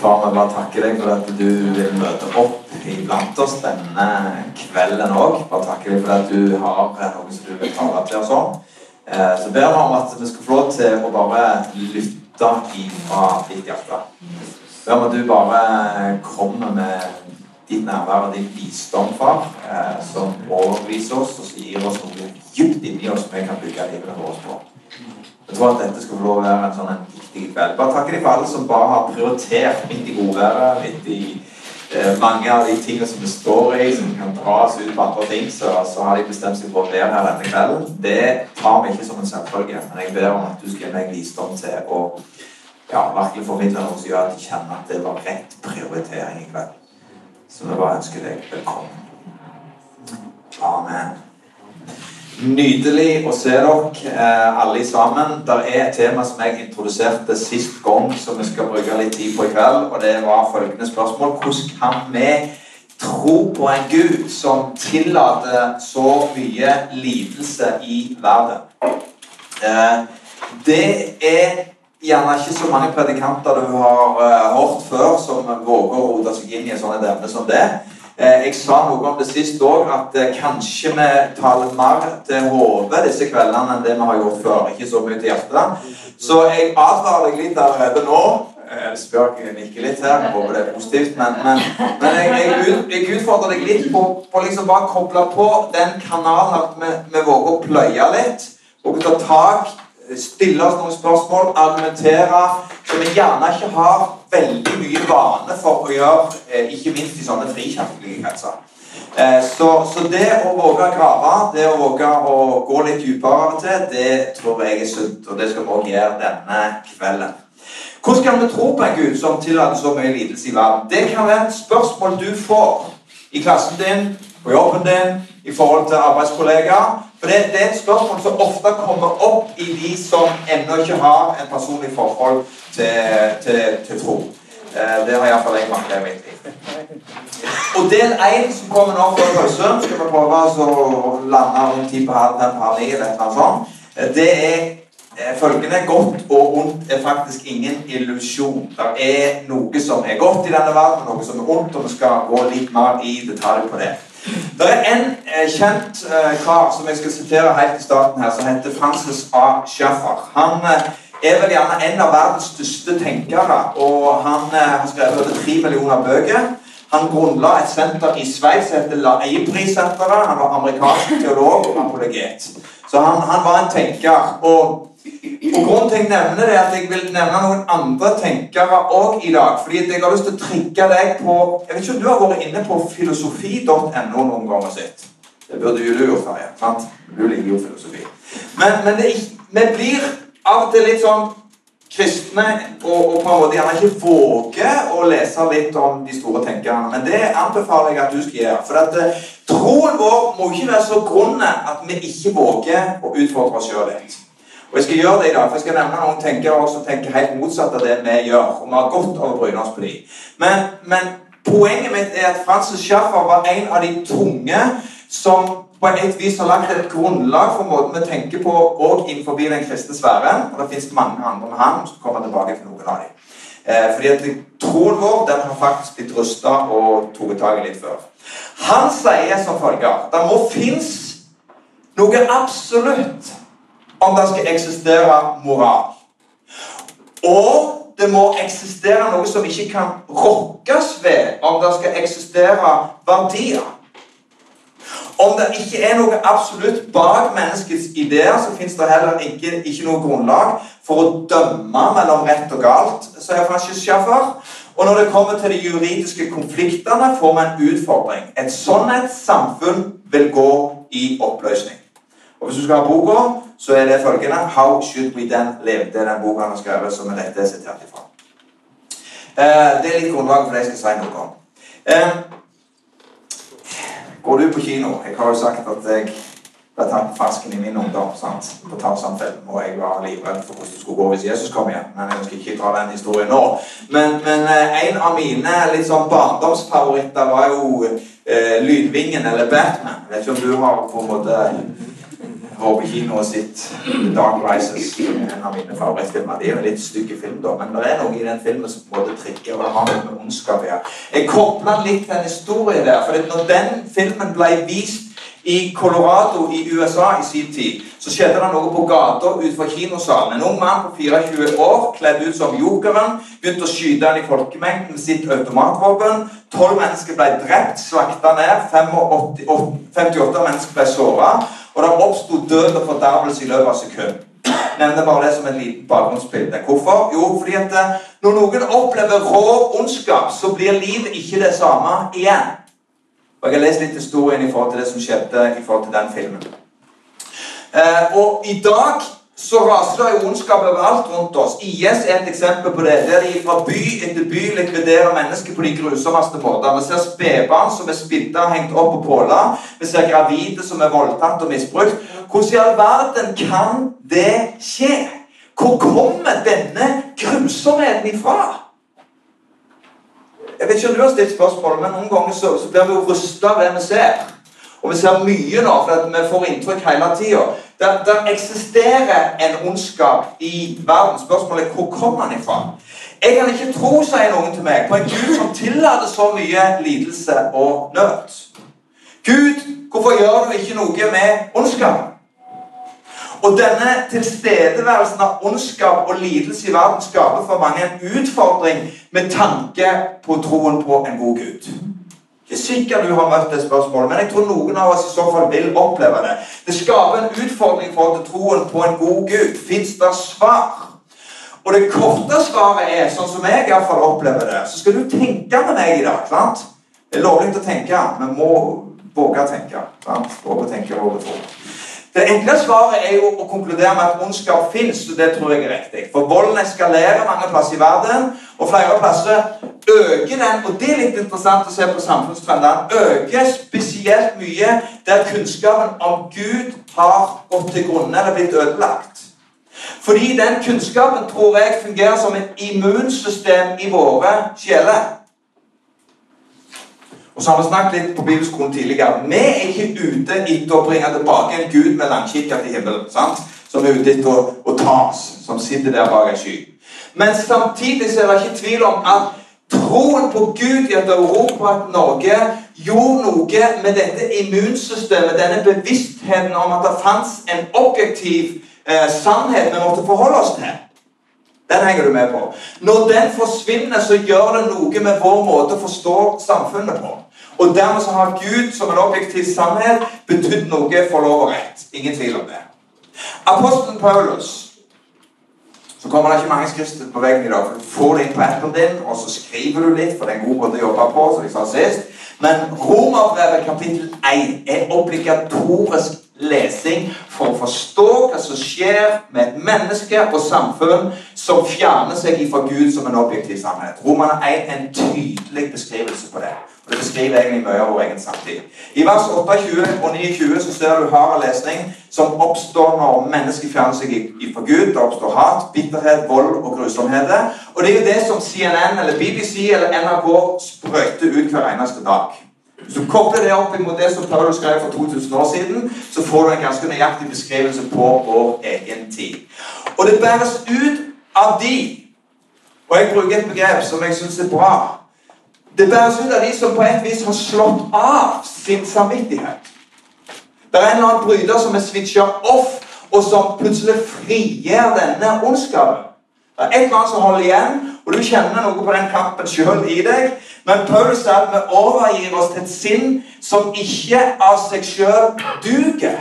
Far, vi bare takker deg for at du vil møte opp iblant oss denne kvelden òg. Bare takker deg for at du har noe som du vil tale til oss om. Eh, Så ber vi om at vi skal få lov til å bare lytte ifra ditt hjerte. Ber om at du bare kommer med ditt nærvær og din visdom, far, eh, som overbeviser oss og gir oss noe dypt inni oss som vi kan bygge livet vårt på. Jeg tror at dette skal få lov å være en sånn viktig kveld. Bare takker deg for alle som bare har prioritert midt i godværet, midt i eh, mange av de tingene som vi står i, som kan dras ut på andre ting, så, så har de bestemt seg for å være her denne kvelden. Det tar vi ikke som en selvfølge, men jeg ber om at du skal gi meg visdom til å ja, virkelig formidle noe som gjør at de kjenner at det var rett prioritering i kveld. Så vi bare ønsker deg velkommen. Amen. Nydelig å se dere eh, alle sammen. Det er et tema som jeg introduserte sist gang, som vi skal bruke litt tid på i kveld. Og det var følgende spørsmål. Hvordan kan vi tro på en Gud som tillater så mye lidelse i verden? Eh, det er gjerne ikke så mange predikanter du har eh, hørt før, som våger å rote seg inn i et sånt emne som det. Eh, Jeg sa noe om det sist òg, at eh, kanskje vi taler mer til hodet disse kveldene enn det vi har gjort før. Ikke så mye til hjertet. Så jeg advarer deg litt allerede nå. Eh, Spøk nikker litt her, jeg håper det er positivt. Men, men, men jeg, jeg, jeg utfordrer deg litt på, på liksom bare koble på den kanalen at vi, vi våger å pløye litt. Og ta tak, stille oss noen spørsmål, argumentere. Som vi gjerne ikke har veldig mye vane for å gjøre, eh, ikke minst i sånne frikirkelige kretser. Eh, Så, så det å våge å grave, det å våge å gå litt dypere av og til, det tror jeg er sunt. Og det skal vi også gjøre denne kvelden. Hvordan kan vi tro på en Gud som tillater så mye lidelse i verden? Det kan være et spørsmål du får i klassen din, på jobben din, i forhold til arbeidskollegaer. For det, det er et spørsmål som ofte kommer opp i de som ennå ikke har en personlig forhold til, til, til tro. Eh, Det har iallfall jeg manglet i mitt liv. Og del én som kommer nå før pause, skal vi prøve å lande rundt ti på halv fem halv ni Det er eh, følgende godt og ondt er faktisk ingen illusjon. Det er noe som er godt i denne verden, noe som er ondt, og vi skal gå litt mer i detalj på det. Det er en eh, kjent eh, kar som jeg skal sitere helt i starten her, som heter Francis A. Schaffer. Han eh, er vel gjerne en av verdens største tenkere, og han har skrevet over tre millioner bøker. Han grunnla et senter i Sveits som heter Laibri-senteret. Han var amerikansk teolog og apologet. Så han, han var en tenker. Og, og grunnen til jeg nevner det, er at jeg vil nevne noen andre tenkere òg i dag. fordi jeg har lyst til å trigge deg på Jeg vet ikke om du har vært inne på filosofi.no noen ganger sitt. Det burde jo du gjort, Terje. sant? Du liker jo filosofi. Men, men det, vi blir av og til litt sånn kristne og, og på en måte gjerne ikke våger å lese litt om de store tenkerne. Men det anbefaler jeg at du skal gjøre. For at eh, troen vår må ikke være så grunn at vi ikke våger å utfordre oss sjøl litt. Og jeg skal gjøre det i dag, for jeg skal nevne noen tenkere som tenker helt motsatt av det vi gjør. Og vi har godt av å oss på dem. Men, men poenget mitt er at Francis Schaffer var en av de tunge som på et vis har lagt et grunnlag for måten vi tenker på òg innenfor den kristne sfæren. Og det fins mange andre med han. som kommer tilbake til noen av dem. Eh, fordi at troen vår den har faktisk blitt rusta og tatt tak litt før. Han sier som følger Det må finnes noe absolutt om det skal eksistere moral. Og det må eksistere noe som ikke kan rokkes ved om det skal eksistere verdier. Om det ikke er noe absolutt bak menneskets ideer, så fins det heller ikke, ikke noe grunnlag for å dømme mellom rett og galt, sier Francis Schaffer. Og når det kommer til de juridiske konfliktene, får vi en utfordring. Et sånt samfunn vil gå i oppløsning. Og Hvis du skal ha boka, så er det følgende How should we then live? Det er den boka han har skrevet som er dette er sitert ifra. Eh, det er litt grunnlag for det jeg skal si noe om. Eh, Går du på kino Jeg har jo sagt at jeg ble tatt på fersken i min ungdom. sant? På Tarzan-film, og jeg var livredd for hvordan det skulle gå hvis Jesus kom igjen. Men jeg skal ikke dra den historien nå. Men, men eh, en av mine litt sånn barndomsfavoritter var jo Lydvingen eller Batman. Jeg vet ikke om du har på en måte var på kino og sett Dark Rises, en av mine favorittfilmer. Det er en litt stygg film, da, men det er noe i den filmen som både trigger, og har noe med ondskap å gjøre. Jeg kobla litt til en historie der, for når den filmen ble vist i Colorado i USA i sin tid så skjedde det noe på gata utenfor kinosalen. En ung mann på 24 år kledd ut som jokeren begynte å skyte han i folkemengden med sitt automatvåpen. Tolv mennesker ble drept, slakta ned. 58 mennesker ble såra. Og det oppsto død og fordervelse i løpet av sekund. Nevner bare det som en liten bakgrunnsbilde. Hvorfor? Jo, fordi at eh, når noen opplever rå ondskap, så blir livet ikke det samme igjen. Og Jeg har lest litt historien i forhold til det som skjedde i forhold til den filmen. Eh, og i dag så raser det ondskap overalt rundt oss. IS er et eksempel på det. Der de fra by etter by likviderer mennesker på de grusomste måter. Vi ser spedbarn som er spidda og hengt opp på påler. Vi ser gravide som er voldtatt og misbrukt. Hvordan i all verden kan det skje? Hvor kommer denne grusomheten ifra? Jeg vet ikke om du har stilt spørsmål, men noen ganger så, så blir vi jo rusta av det vi ser. Og vi ser mye nå, for vi får inntrykk hele tida. Det, det, eksisterer en ondskap i verden. Spørsmålet er hvor kommer den ifra? Jeg kan ikke tro, sier noen til meg, på en Gud som tillater så mye lidelse og nød. Gud, hvorfor gjør du ikke noe med ondskap? Og denne tilstedeværelsen av ondskap og lidelse i verden skaper for mange en utfordring med tanke på troen på en god Gud. Ikke sikkert du har møtt det spørsmålet, men jeg tror noen av oss i så fall vil oppleve det. Det skaper en utfordring for troen på en god Gud. Fins det svar? Og det korte svaret er, sånn som jeg iallfall opplever det Så skal du tenke med meg i dag. sant? Det er lovlig å tenke, men må våge å tenke. Våge å tenke, våge tro. Det enkle svaret er jo å konkludere med at ondskap fins, og det tror jeg er riktig. For volden eskalerer mange plasser i verden, og flere plasser øker den. Og det er litt interessant å se på samfunnstrendene. Øker spesielt mye der kunnskapen om Gud har gått til grunne eller blitt ødelagt. Fordi den kunnskapen tror jeg fungerer som et immunsystem i våre sjeler. Og så har vi snakket litt på bibelskolen tidligere. Vi er ikke ute etter å bringe tilbake en gud med langkikker til himmelen. sant? Som er ute etter å, å ta oss, som sitter der bak en sky. Men samtidig så er det ikke tvil om at troen på Gud i at Europa at Norge gjorde noe med dette immunsystemet, denne bevisstheten om at det fantes en objektiv eh, sannhet vi måtte forholde oss til. Den henger du med på. Når den forsvinner, så gjør det noe med vår måte å forstå samfunnet på. Og dermed så har Gud som en objektiv sannhet betydd noe for lov og rett. Ingen tvil om det. Apostelen Paulus så kommer det ikke mange skrifter på veggen i dag. for Du får det inn på appen din, og så skriver du litt, for det er en god måte å jobbe på. som jeg sa sist. Men Romerbrevet kapittel 1 er obligatorisk lesing for å forstå hva som skjer med et menneske og samfunn som fjerner seg ifra Gud som en objektiv sannhet. Romerne 1 er en tydelig beskrivelse på det. Det beskriver egentlig mye av vår egen samtid. I vers 28 og 29 så ser du hard lesning som oppstår når mennesker fjerner seg fra Gud. Det oppstår hat, bitterhet, vold og grusomheter. Og det er jo det som CNN eller BBC eller NRK sprøyter ut hver eneste dag. Hvis du kobler det opp mot det som Paulus skrev for 2000 år siden, så får du en ganske nøyaktig beskrivelse på vår egen tid. Og det bæres ut av de. Og jeg bruker et begrep som jeg syns er bra. Det bæres ut av de som på et vis har slått av sin samvittighet. Det er en eller annen bryter som er switcha off, og som plutselig frigjør denne ondskapen. Det er et eller annet som holder igjen, og du kjenner noe på den kampen sjøl i deg. Men Paulus sier at vi overgir oss til et sinn som ikke av seg sjøl duger.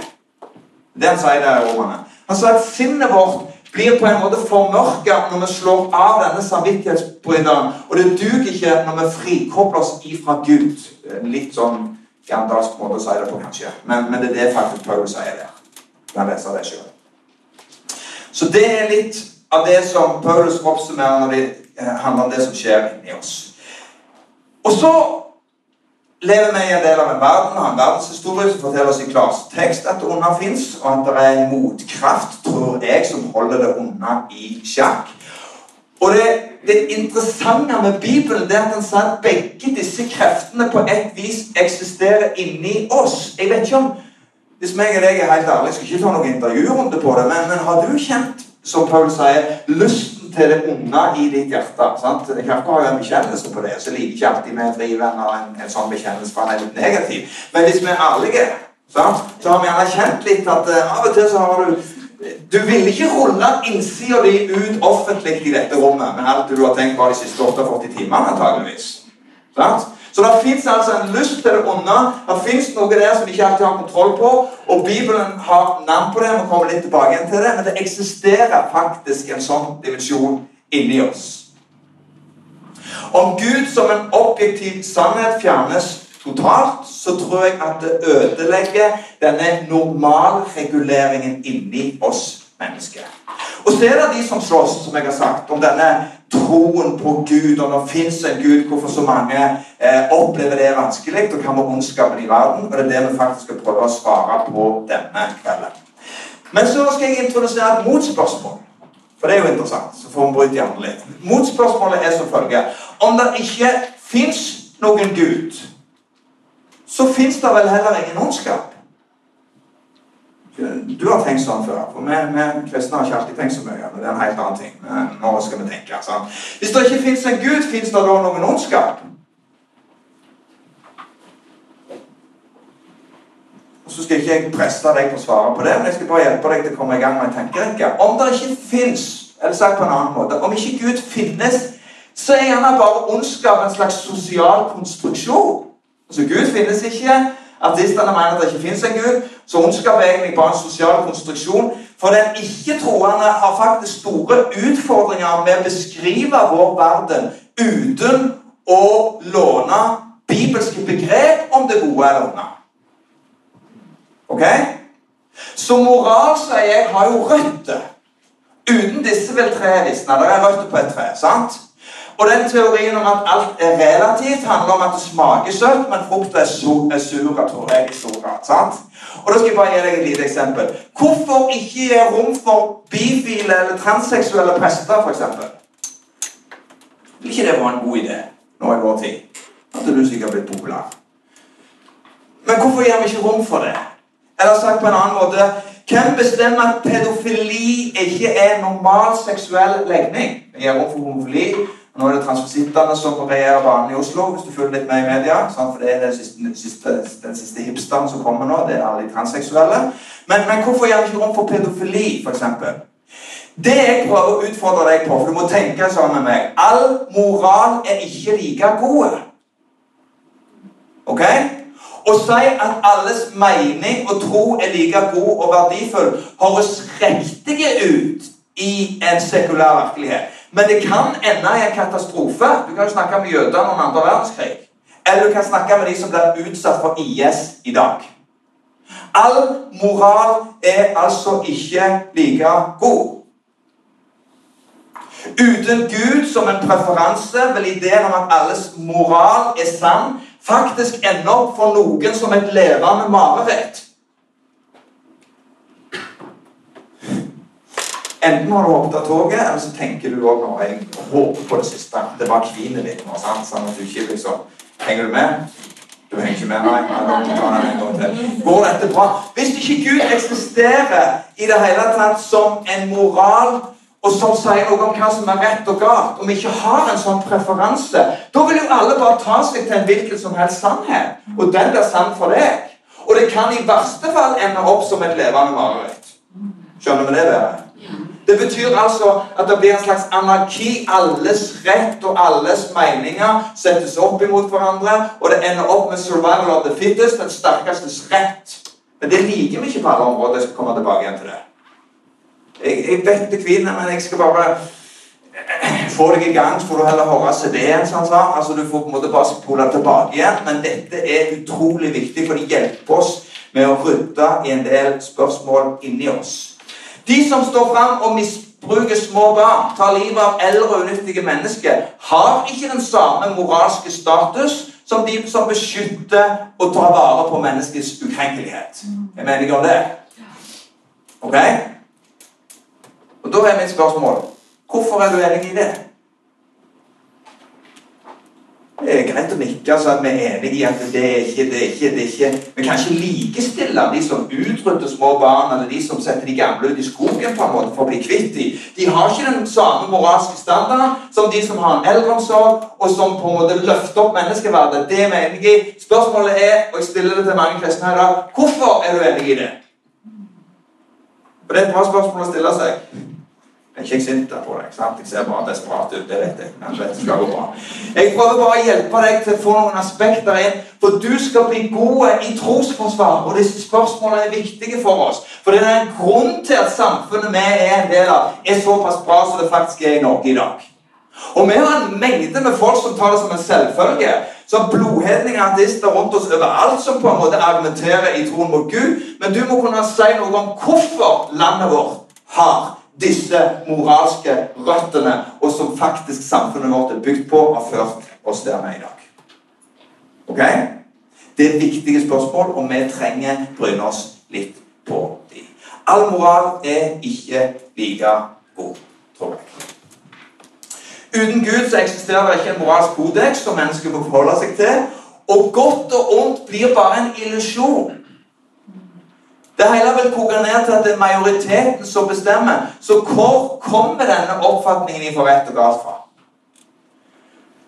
Det han sier der i romerne. Han sier at sinnet vårt blir på en måte formørka når vi slår av denne samvittighetsbryteren. Og det duger ikke når vi frikobler oss ifra Gud. Litt sånn gandalsk måte å si det på, kanskje. Men, men det er det faktisk Paulus sier der. Kan lese det selv. Så det er litt av det som Paulus oppsummerer når det handler om det som skjer inni oss. Og så lever vi i en del av en verden og en verdenshistorie som forteller oss i klartekst at det onde fins, og at det er en motkraft, tror jeg, som holder det onde i sjakk. Og det, det interessante med Bibelen det er at den sier at begge disse kreftene på et vis eksisterer inni oss. Jeg vet ikke om hvis meg og deg er helt ærlige, skal ikke ta noen intervjurunde på det, men, men har du kjent, som Paul sier, lysten til det onde i ditt hjerte? sant? Kirka har jo en bekjennelse på det, så liker ikke alltid vi drivenner en, en sånn bekjennelse, for han er litt negativ. Men hvis vi er ærlige, sant? så har vi gjerne kjent litt at uh, av og til så har du du vil ikke rulle innsida di ut offentlig i dette rommet med alt du har tenkt på de siste 48 timene, antageligvis. Sant? Så det fins altså en lyst til det onde. Det fins noe der som vi ikke alltid har kontroll på. Og Bibelen har navn på det. Vi kommer litt tilbake igjen til det, Men det eksisterer faktisk en sånn dimensjon inni oss. Om Gud som en objektiv sannhet fjernes totalt, så tror jeg at det ødelegger denne normalreguleringen inni oss mennesker. Og så er det de som slåss, som jeg har sagt, om denne troen på Gud, og det fins en Gud, hvorfor så mange eh, opplever det vanskelig, og hva med ondskapen i verden? Og det er det vi faktisk skal prøve å svare på denne kvelden. Men så skal jeg introdusere et motspørsmål. For det er jo interessant. så får vi bryte hjernen litt. Motspørsmålet er som følger Om det ikke fins noen Gud, så fins det vel heller ingen ondskap? Du har tenkt sånn før. For vi, vi kristne har ikke alltid tenkt så mye. Men det er en helt annen ting. Men nå skal vi tenke. Sant? Hvis det ikke fins en Gud, fins det da noen ondskap? Og Så skal ikke jeg presse deg på å svare på det, men jeg skal bare hjelpe deg til å komme i gang med en tenkerekke. Om det ikke fins, eller sagt på en annen måte Om ikke Gud finnes, så er gjerne bare ondskap en slags sosial konstruksjon. Altså Gud finnes ikke. Artistene mener at det ikke fins en Gud. Så ondskap er egentlig bare en sosial konstruksjon. For den ikke-troende har faktisk store utfordringer med å beskrive vår verden uten å låne bibelske begrep om det gode eller onde. Ok? Så moral, sier jeg, har jo røtter. Uten disse vil treet visne. Det er røtter på et tre. sant? Og den teorien om at alt er relativt, handler om at det smaker søtt, men frukta er, sur, er sur, tror jeg. Surat, sant? Og da skal jeg bare gi deg et lite eksempel. Hvorfor ikke gi rom for bifile eller transseksuelle prester, f.eks.? Vil ikke det være en god idé nå i vår tid? At du sikkert blitt populær. Men hvorfor gir vi ikke rom for det? Eller sagt på en annen måte Hvem bestemmer at pedofili ikke er normal seksuell legning? Vi gir rom for homofili, nå er det transvestittene som regjerer banen i Oslo, hvis du følger litt med i media. For det er den siste, siste, den siste hipsteren som kommer nå. Det er alle de transseksuelle. Men, men hvorfor gjør vi ikke rom for pedofili, f.eks.? Det jeg prøver å utfordre deg på, for du må tenke sammen med meg All moral er ikke like god. Ok? Å si at alles mening og tro er like god og verdifull, høres riktig ut i en sekulær virkelighet. Men det kan ende i en katastrofe. Du kan jo snakke med jødene om andre verdenskrig. Eller du kan snakke med de som blir utsatt for IS i dag. All moral er altså ikke like god. Uten Gud som en preferanse vil ideen om at alles moral er sann, faktisk ende opp for noen som et levende mareritt. Enten har du håpet av toget, eller så tenker du òg nå jeg håper på det siste. Det var kvinet litt nå, sant? sånn at du ikke liksom Henger du med? Du henger ikke med? Nei Går dette bra? Hvis ikke Gud eksisterer i det hele tatt som en moral og som sier noe om hva som er rett og galt, om vi ikke har en sånn preferanse, da vil jo alle bare ta seg til en hvilken som helst sannhet. Og den blir sann for deg. Og det kan i verste fall ende opp som et levende mareritt. Skjønner vi det bedre? Det betyr altså at det blir en slags anarki. Alles rett og alles meninger settes opp imot hverandre, og det ender opp med 'survival of the fittest', den sterkestes rett. Men det liker vi ikke på alle områder. Jeg skal komme tilbake igjen til det. Jeg, jeg vet det kvinner, men jeg skal bare få deg i gang, så får du heller høre CD-en. Sånn, altså, du får på en måte bare spole tilbake igjen. Men dette er utrolig viktig, for det hjelper oss med å rydde i en del spørsmål inni oss. De som står fram og misbruker små barn, tar livet av eldre og unyttige mennesker, har ikke den samme moralske status som de som beskytter og tar vare på menneskets ukrenkelighet. Jeg mener ikke om det. Ok? Og Da er mitt spørsmål hvorfor er du enig i det? Er greit å nikke så at vi er enige i at det er ikke, det er ikke, det er ikke Vi kan ikke likestille de som utrydder små barn, eller de som setter de gamle ut i skogen på en måte for å bli kvitt dem. De har ikke den samme moralske standarden som de som har en eldreomsorg, og som på en måte løfter opp menneskeverdet. Det er vi enige i. Spørsmålet er, og jeg stiller det til mange kristne her i dag, hvorfor er du enig i det? For det er et bra spørsmål å stille seg. Jeg er ikke sint på deg. sant? Jeg ser bare desperat ut. det vet jeg. Men det skal gå bra. Jeg prøver bare å hjelpe deg til å få noen aspekter inn. For du skal bli god i trosforsvar, og disse spørsmålene er viktige for oss. For det er en grunn til at samfunnet vi er en del av, er såpass bra som det faktisk er i Norge i dag. Og vi har en mengde med folk som tar det som en selvfølge. Som blodhedninger ateister rundt oss overalt som på en måte argumenterer i troen mot Gud. Men du må kunne si noe om hvorfor landet vårt har disse moralske røttene, og som faktisk samfunnet vårt er bygd på, har ført oss der vi i dag. Ok? Det er viktige spørsmål, og vi trenger bryne oss litt på dem. All moral er ikke like god, tror jeg. Uten Gud så eksisterer det ikke en moralsk kodeks som mennesker må forholde seg til. Og godt og ondt blir bare en illusjon. Det hele vil koke ned til at det er majoriteten som bestemmer. Så hvor kommer denne oppfatningen i for rett og galt fra?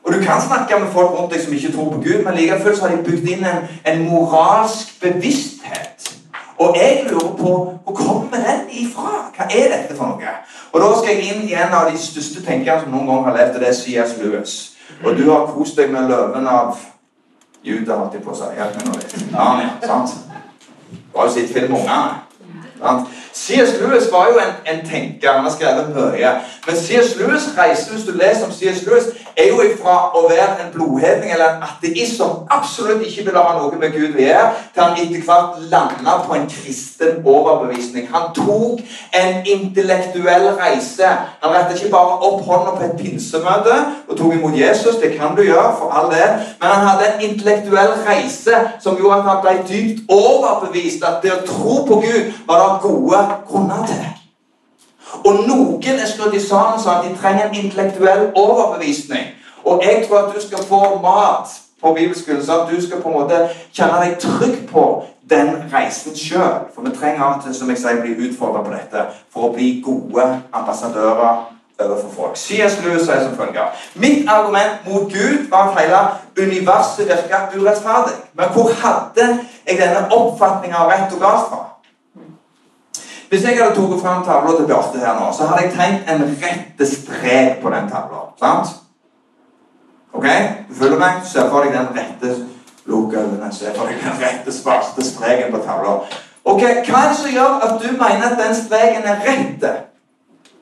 Og Du kan snakke med folk rundt deg som ikke tror på Gud, men like fullt har de bygd inn en, en, moralsk bevissthet. Og jeg lurer på hvor kommer den ifra? Hva er dette for noe? Og Da skal jeg inn i en av de største tenkerne som noen gang har levd, og det er C.S. Lewis. Og du har kost deg med løven av Juda, holdt jeg på å si. Hjelp meg nå litt. Ja, sant? Du har jo sett film med ungene. C.S. Lewis var jo en, en, tenker. Han har skrevet mye. Men C.S. Lewis reiste, hvis du leser om C.S. Lewis, er jo ifra å være en blodhedning eller en ateist som absolutt ikke ville ha noe med Gud å gjøre, til han etter hvert landa på en kristen overbevisning. Han tok en intellektuell reise. Han rettet ikke bare opp hånda på et pinsemøte og tok imot Jesus. Det kan du gjøre, for all del. Men han hadde en intellektuell reise som gjorde at han ble dypt overbevist at det å tro på Gud var det gode grunner til. Og noen er skrudd sammen sånn at de trenger en intellektuell overbevisning. Og jeg tror at du skal få mat på bibelskolen, sånn at du skal på en måte kjenne deg trygg på den reisen sjøl. For vi trenger av og til som jeg sier, bli utfordra på dette for å bli gode ambassadører overfor folk. C.S. Lewis sier som følger. Mitt argument mot Gud var at hele universet virka urettferdig. Men hvor hadde jeg denne oppfatninga av rett og galt fra? Hvis jeg hadde tatt fram tavla til Bjarte her nå, så hadde jeg tegnet en rette strek på den tavla. Sant? Ok? Du følger meg? Se for deg den rette Lukk øynene. For deg den rette, svarte streken på tavla. Ok, Hva er det som gjør at du mener at den streken er rette,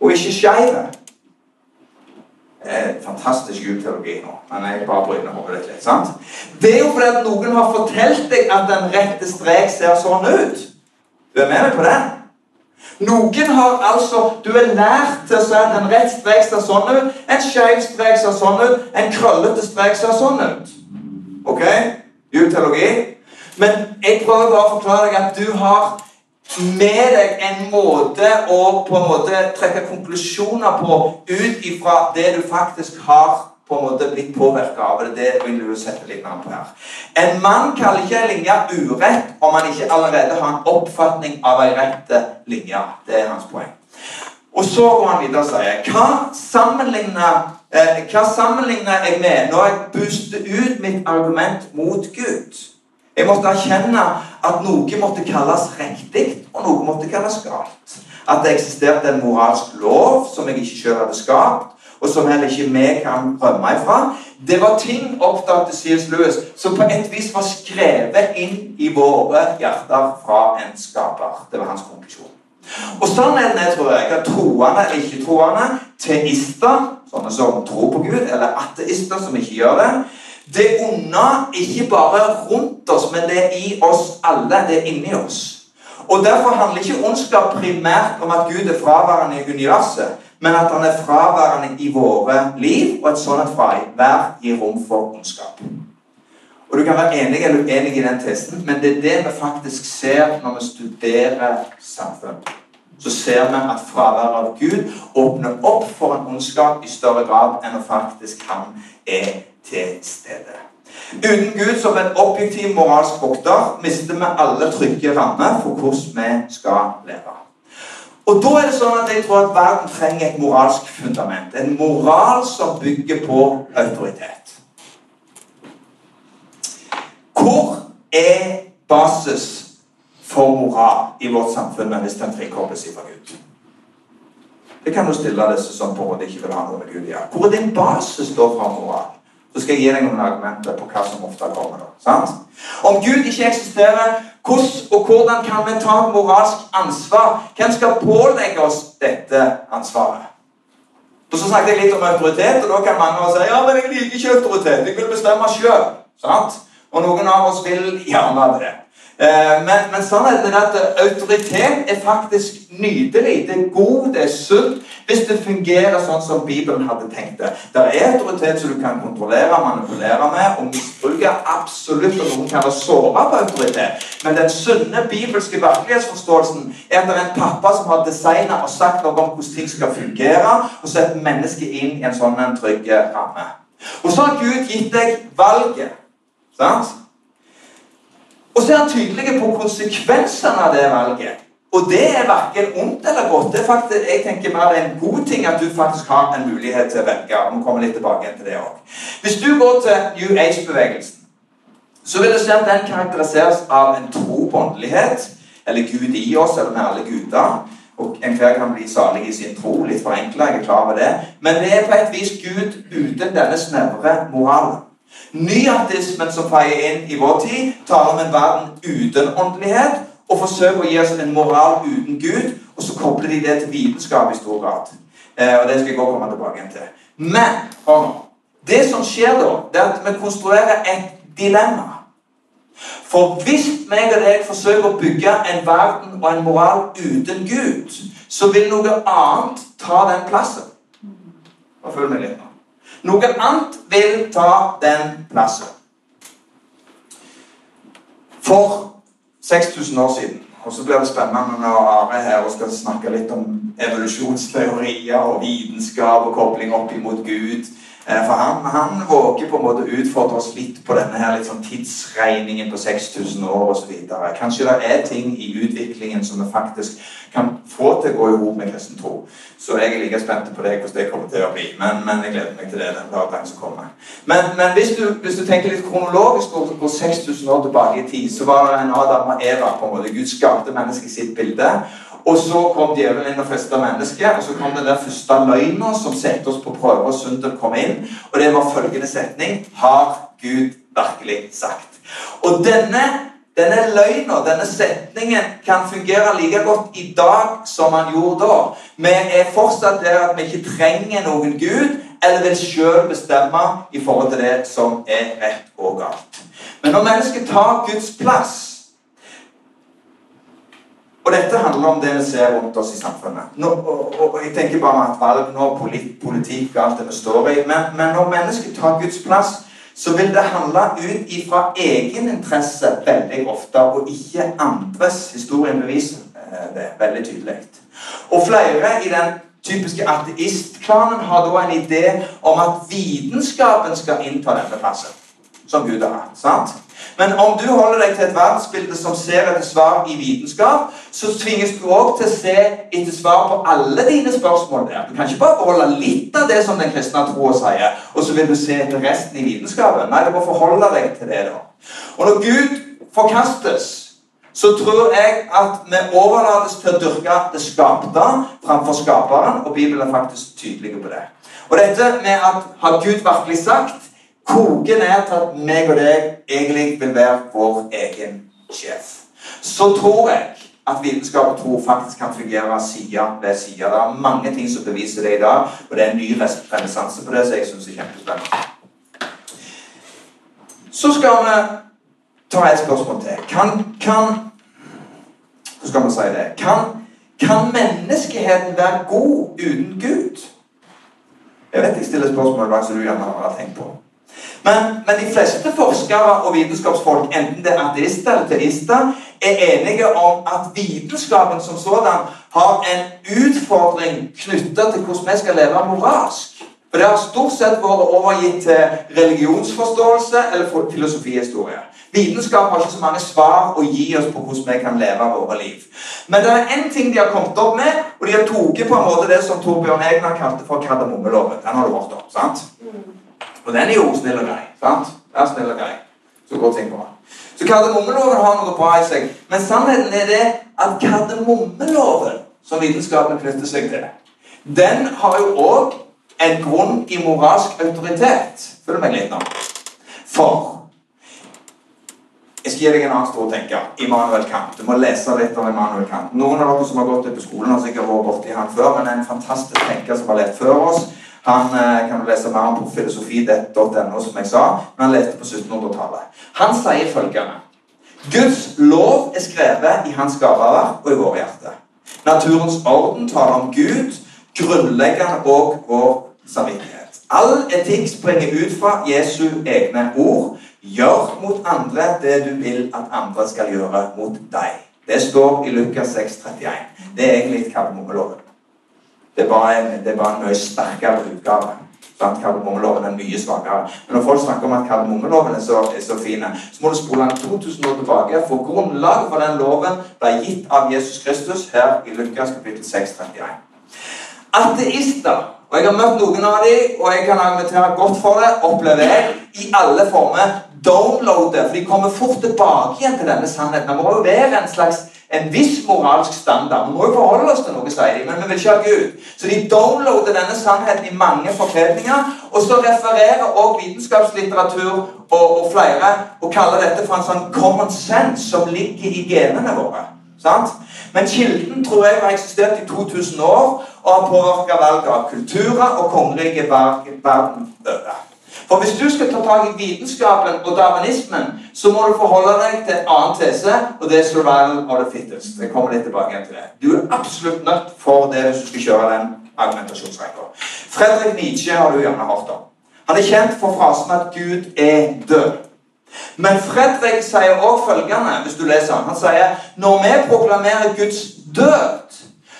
og ikke skeiv? Fantastisk god nå, men jeg bare bryner hodet litt. sant? Det er jo fordi at noen har fortalt deg at den rette strek ser sånn ut. Du er med meg på det? Noen har altså Du er lært til å si at en rett strek ser sånn ut, en skeiv strek ser sånn ut, en krøllete strek ser sånn ut. Ok? Teologi. Men jeg prøver bare å forklare deg at du har med deg en måte å på en måte trekke konklusjoner på ut ifra det du faktisk har på en måte blitt påvirka av. Det det vil du sette litt navn på her. En mann kaller ikke en linje urett om han ikke allerede har en oppfatning av ei rette linje. Det er hans poeng. Og så går han videre og sier Hva sammenligner, eh, hva sammenligner jeg med når jeg buster ut mitt argument mot Gud? Jeg måtte erkjenne at noe måtte kalles riktig, og noe måtte kalles galt. At det eksisterte en moralsk lov som jeg ikke selv hadde skapt og som heller ikke vi kan rømme ifra. Det var ting oppdaget C.S. Lewis som på et vis var skrevet inn i våre hjerter fra en skaper. Det var hans konklusjon. Og sånn er det, tror jeg, at troende eller ikke-troende, teister, sånne som tror på Gud, eller ateister som ikke gjør det, det onde ikke bare rundt oss, men det er i oss alle. Det er inni oss. Og Derfor handler ikke ondskap primært om at Gud er fraværende i universet men at han er fraværende i våre liv, og et sånt fravær gir rom for ondskap. Og Du kan være enig eller uenig i den testen, men det er det vi faktisk ser når vi studerer samfunn. Så ser vi at fraværet av Gud åpner opp for en ondskap i større grad enn å faktisk han er til stede. Uten Gud som en objektiv moralsk vokter mister vi alle trygge rammer for hvordan vi skal leve. Og da er det sånn at jeg tror at verden trenger et moralsk fundament. En moral som bygger på autoritet. Hvor er basis for moral i vårt samfunn hvis den frikobles fra Gud? Det kan du stille disse som på en ikke vil ha noe med Gud å gjøre. Hvor er din basis da fra moral? Så skal jeg gi deg noen argumenter på hva som ofte kommer. da, sant? Om Gud ikke eksisterer, hvordan og hvordan kan vi ta moralsk ansvar? Hvem skal pålegge oss dette ansvaret? Og Så snakket jeg litt om autoritet, og da kan mange si ja, men jeg liker ikke autoritet. Jeg vil bestemme sjøl. Og noen av oss vil gjerne det. Eh, men, men sannheten er at autoritet er faktisk nydelig. Det er god, det er sunt, hvis det fungerer sånn som Bibelen hadde tenkt det. Det er autoritet som du kan kontrollere, manipulere med og misbruke. Absolutt, og noen kan være såra på autoritet. Men den sunne bibelske virkelighetsforståelsen er at det er en pappa som har designa og sagt noe om hvordan ting skal fungere, og sett mennesket inn i en sånn en trygg ramme. Og så har Gud gitt deg valget. sant? Og så er han tydelig på konsekvensene av det valget. Og det er verken ondt eller godt. Det er faktisk, jeg tenker mer det er en god ting at du faktisk har en mulighet til å velge. og vi kommer litt tilbake til det også. Hvis du går til New Age-bevegelsen, så vil du se at den karakteriseres av en tro på åndelighet, eller Gud i oss, eller med alle guder. Og Enhver kan bli salig i sin tro. Litt forenkla, jeg er klar over det. Men det er på et vis Gud uten denne snevre moralen. Nyatismen som feier inn i vår tid, taler om en verden uten åndelighet og forsøker å gi oss en moral uten Gud, og så kobler de det til vitenskap i stor grad. Eh, og Det skal jeg også komme tilbake til. Men hør. Det som skjer da, det er at vi konstruerer et dilemma. For hvis meg og deg forsøker å bygge en verden og en moral uten Gud, så vil noe annet ta den plassen. Og følg med litt nå. Noe annet vil ta den plassen. For 6000 år siden og så blir det spennende når Are her og skal snakke litt om evolusjonsteorier og vitenskap og kobling opp imot Gud. Eh, for han, han våger på en måte utfordre oss litt på denne her sånn tidsregningen på 6000 år osv. Kanskje det er ting i utviklingen som vi faktisk kan få til å gå i hop med kristen tro. Så jeg er like spent på deg hvordan det kommer til å bli. Men, men jeg gleder meg til det den dagen som kommer. Men, men hvis, du, hvis, du, tenker litt kronologisk og går 6000 år tilbake i tid, så var det en Adam og Eva. på en måte. Gud skapte mennesket i sitt bilde. Og så kom djevelen inn og festa mennesket. Og så kom den der første løgna som satte oss på prøve, og synden kom inn. Og det var følgende setning Har Gud virkelig sagt? Og denne, denne løgna, denne setningen, kan fungere like godt i dag som han gjorde da. Vi er fortsatt der at vi ikke trenger noen Gud, eller vil sjøl bestemme i forhold til det som er rett og galt. Men når mennesket tar Guds plass og dette handler om det vi ser rundt oss i samfunnet. Nå, og, og, jeg tenker bare at valg nå, polit, politikk og alt det vi står i. Men, men når mennesket tar Guds plass, så vil det handle ut ifra egeninteresse veldig ofte, og ikke andres. Historien beviser eh, det veldig tydelig. Og flere i den typiske ateistklanen har da en idé om at vitenskapen skal innta denne plassen, som Gud har hatt. sant? Men om du holder deg til et verdensbilde som ser etter svar i vitenskap, så tvinges du òg til å se etter svar på alle dine spørsmål der. Du kan ikke bare beholde litt av det som den kristne troa sier, og så vil du se etter resten i vitenskapen. Nei, du må forholde deg til det. da. Og når Gud forkastes, så tror jeg at vi overlates til å dyrke det skapte framfor skaperen, og Bibelen er faktisk tydelig på det. Og dette med at har Gud virkelig sagt koker ned til at meg og deg egentlig vil være vår egen sjef. Så tror jeg at vitenskap og tro faktisk kan fungere side ved side. Det er mange ting som beviser det i dag, og det er en ny renessanse på det som jeg syns er kjempespennende. Så skal vi ta et spørsmål til. Kan, kan Hvordan skal vi si det? Kan, kan menneskeheten være god uten Gud? Jeg vet jeg stiller spørsmål som du gjerne har tenkt på. Men, men, de fleste forskere og vitenskapsfolk, enten det er ateister eller teister, er enige om at vitenskapen som sådan har en utfordring knytta til hvordan vi skal leve moralsk. For det har stort sett vært overgitt til religionsforståelse eller filosofihistorie. Vitenskap har ikke så mange svar å gi oss på hvordan vi kan leve våre liv. Men det er én ting de har kommet opp med, og de har tatt på en måte det som Torbjørn Egner kalte for kardemommeloven. Den har du hørt om, sant? Og den er jo snill og grei. sant? Det er snill og grei. Så går ting bra. Så kardemommeloven har noe bra i seg. Men sannheten er det at kardemommeloven, som vitenskapen knytter seg til, den har jo òg en grunn i moralsk autoritet. Følg meg litt nå. For jeg skal gi deg en annen stor tenker. Immanuel Kant. Du må lese litt om Immanuel Kant. Noen av dere som har gått på skolen, har sikkert vært borti han før, men en fantastisk tenker som har levd før oss. Han eh, kan lese mer om på filosofi.no, som jeg sa, men han leste på 1700-tallet. Han sier følgende Guds lov er skrevet i hans gaveverk og i våre hjerter. Naturens orden taler om Gud, grunnleggende og vår samvittighet. All etikk springer ut fra Jesu egne ord. Gjør mot andre det du vil at andre skal gjøre mot deg. Det står i Lukas 6, 31. Det er egentlig kardemommeloven. Det bare en, det var en mye sterkere utgave. Sant? Kardemommeloven er mye svakere. Men når folk snakker om at kardemommeloven er så, er så fin, så må du spole den 2000 år tilbake. For grunnlaget for den loven ble gitt av Jesus Kristus her i Lukas kapittel 6, 31. Ateister og Jeg har møtt noen av dem, og jeg kan argumentere godt for det. Opplever jeg i alle former downloade, for de kommer fort tilbake igjen til denne sannheten. Det må jo være en slags en viss moralsk standard. Vi må jo forholde oss til noe, sier de, men vi vil ikke ha Gud. Så de downloader denne sannheten i mange forkledninger, og så refererer også vitenskapslitteratur og, og, flere og kaller dette for en sånn common sense som ligger i genene våre. Sant? Men kilden tror jeg har eksistert i 2000 år og har påvirka valget av kulturer og kongerike verden over. For hvis du skal ta tak i vitenskapen og darwinismen, så må du forholde deg til en annen tese, og det er 'survival of the fittest'. Jeg kommer litt tilbake til det. Du er absolutt nødt for det hvis du skal kjøre den argumentasjonsrekka. Fredrik Nietzsche har du gjerne hørt om. Han er kjent for frasen at Gud er død. Men Fredrik sier også følgende, hvis du leser han, han sier når vi proklamerer Guds død,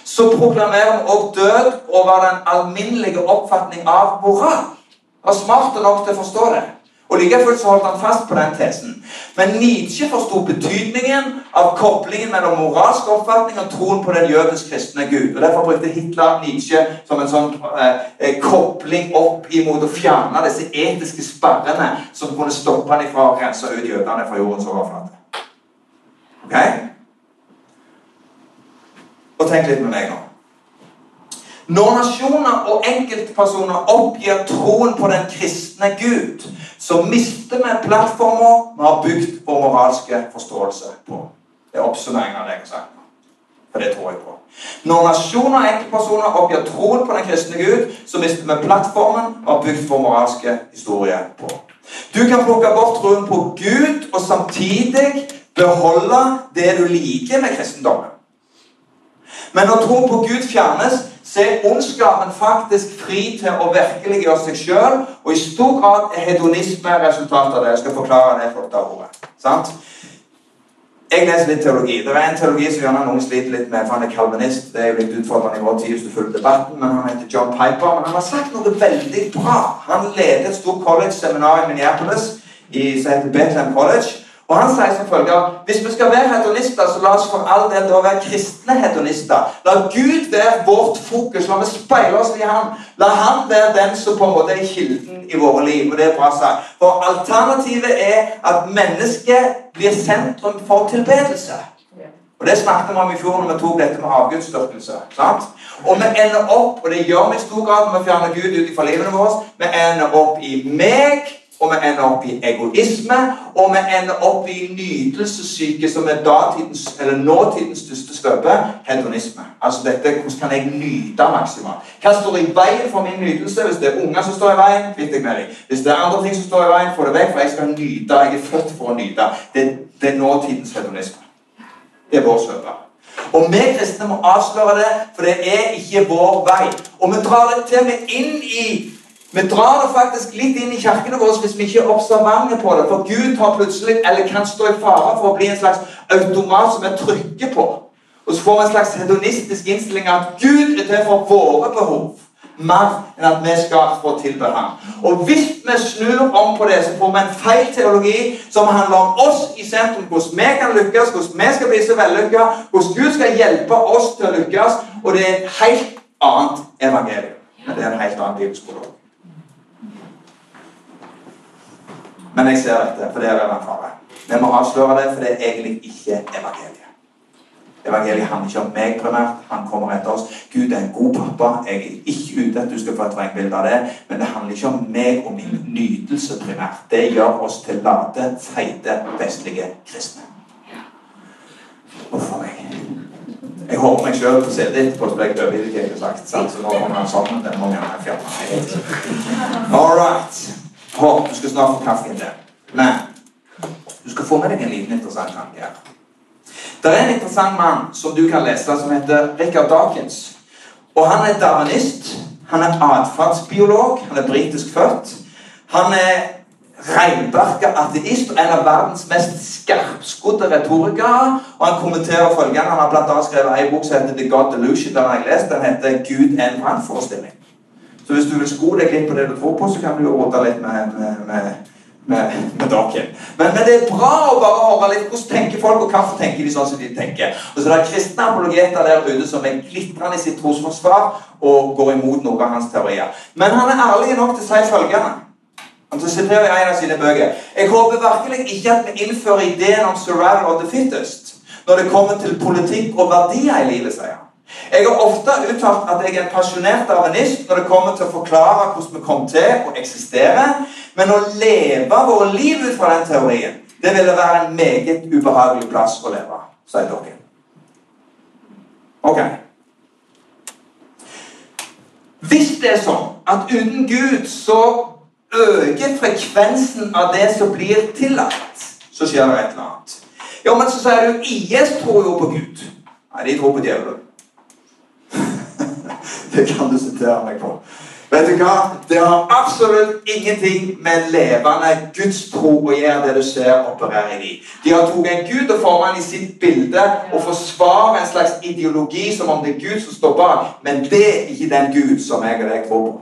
så proklamerer vi også død over den alminnelige oppfatning av moral var smart nok til å forstå det. Og Like fullt så holdt han fast på den tesen. Men Nietzsche forsto betydningen av koblingen mellom moralsk oppfatning og troen på den jødisk-kristne Gud. Og Derfor brukte Hitler Nietzsche som en sånn eh, eh kobling opp imot å fjerne disse etiske sperrene som kunne stoppe han ifra å rense ut jødene fra jordens overflate. Ok? Og tenk litt med meg nå. Når nasjoner og enkeltpersoner oppgir troen på den kristne Gud, så mister vi plattformer vi har bygd vår moralske forståelse på. Det er oppsummeringen av det jeg har sagt. For det tror jeg på. Når nasjoner og enkeltpersoner oppgir troen på den kristne Gud, så mister vi plattformen vi har bygd vår moralske historie på. Du kan plukke bort troen på Gud og samtidig beholde det du liker med kristendommen. Men når troen på Gud fjernes, så er ondskapen faktisk fri til å virkeliggjøre seg sjøl. Og i stor grad er hedonisme resultatet av det. Jeg skal forklare det flotte ordet. Sant? Jeg leser litt teologi. Det er en teologi som gjerne noen sliter litt med, for han er kalvinist. Det er jo litt utfordrende i vår tid hvis du følger debatten, men han heter John Piper. Men han har sagt noe veldig bra. Han leder et stort college-seminar i Minneapolis i, som heter Bethlehem College. Og Han sier som følger hvis vi skal være hedonister, så la oss for all del da være kristne hedonister. La Gud være vårt fokus. La vi speile oss i Han. La Han være den som på en måte er kilden i våre liv. Og det er bra sagt. For alternativet er at mennesket blir sentrum for tilbedelse. Og Det snakket vi om i fjor når vi tok dette med avgudsdyrkelse. Og vi ender opp, og det gjør vi i stor grad når vi fjerner Gud ut fra livene våre, vi ender opp i meg og vi ender opp i egoisme, og vi ender opp i nytelsessyke, som er datidens, nåtidens største svøpe, hedonisme. Altså dette, Hvordan kan jeg nyte maksimalt? Hva står i veien for min nytelse? Hvis det er unger som står i veien, kvitt deg med dem. Hvis det er andre ting som står i veien, få det vekk, for jeg skal nyte. Jeg er født for å nyte. Det, det er nåtidens hedonisme. Det er vår svøpe. Og vi kristne må avsløre det, for det er ikke vår vei. Og vi drar det til med inn i vi drar det faktisk litt inn i kirkene våre hvis vi ikke er observante på det. For Gud har plutselig, eller kan stå i fare for å bli en slags automat som vi trykker på. Og så får vi en slags hedonistisk innstilling at Gud er til for våre behov. mer enn at vi skal få tilbe ham. Og hvis vi snur om på det, så får vi en feil teologi som handler om oss i sentrum. Hvordan vi kan lykkes, hvordan vi skal bli så vellykka, hvordan Gud skal hjelpe oss til å lykkes. Og det er et helt annet evangelium. Men det er en helt annen bibelskole. Men jeg ser dette, for det er en fare. Vi må avsløre det, for det er egentlig ikke evangeliet. Evangeliet handler ikke om meg primært. Han kommer etter oss. Gud er en god pappa. Jeg er ikke ute at du skal få et vrengbilde av det, men det handler ikke om meg og min nytelse primært. Det gjør oss til late, feite, vestlige kristne. Uff a meg. Jeg håper meg sjøl på CD etterpå, så ble jeg har sagt. Så nå kommer han sammen. Den må jeg fjerne. All right. Håp du skal snart få kaffen til. Men du skal få med deg en liten interessant tanke her. Det er en interessant mann som du kan lese, som heter Richard Dawkins. Og Han er darwinist. Han er atferdsbiolog. Han er britisk født. Han er reinbarka ateist og en av verdens mest skarpskodde retorikere. Og Han kommenterer følgende. Han har blant annet skrevet en bok som heter The God Delusion. Den har jeg lest. Den heter Gud en vrangforestilling. Så hvis du vil sko deg litt på det du tror på, så kan du råde litt med, med, med med, med dagen. Men, men, det er bra å bare høre litt hvordan tenker folk, og hvorfor tenker de sånn som de tenker. Og så det er kristne apologeter der ute som er glitrende i sitt trosforsvar og går imot noen av hans teorier. Men han er ærlig nok til å si følgende. Han siterer i en av sine bøker. Jeg håper virkelig ikke at vi innfører ideen om survival of the fittest når det kommer til politikk og verdier i livet, sier han. Jeg har ofte uttalt at jeg er en pasjonert darwinist når det kommer til å forklare hvordan vi kom til å eksistere, men å leve våre liv ut fra den teorien, det ville være en meget ubehagelig plass å leve, sier dere. Ok. Hvis det er sånn at uten Gud så øker frekvensen av det som blir tillatt, så skjer det et eller annet. Ja, men så sier du IS tror jo på Gud. Nei, de tror på djevelen. det kan du sitere meg på. Vet du hva? Det har absolutt ingenting med levende Guds tro å gjøre, det du ser operere i. De har tatt en gud og formet han i sitt bilde og forsvarer en slags ideologi som om det er Gud som står bak. Men det er ikke den Gud som jeg og deg tror på.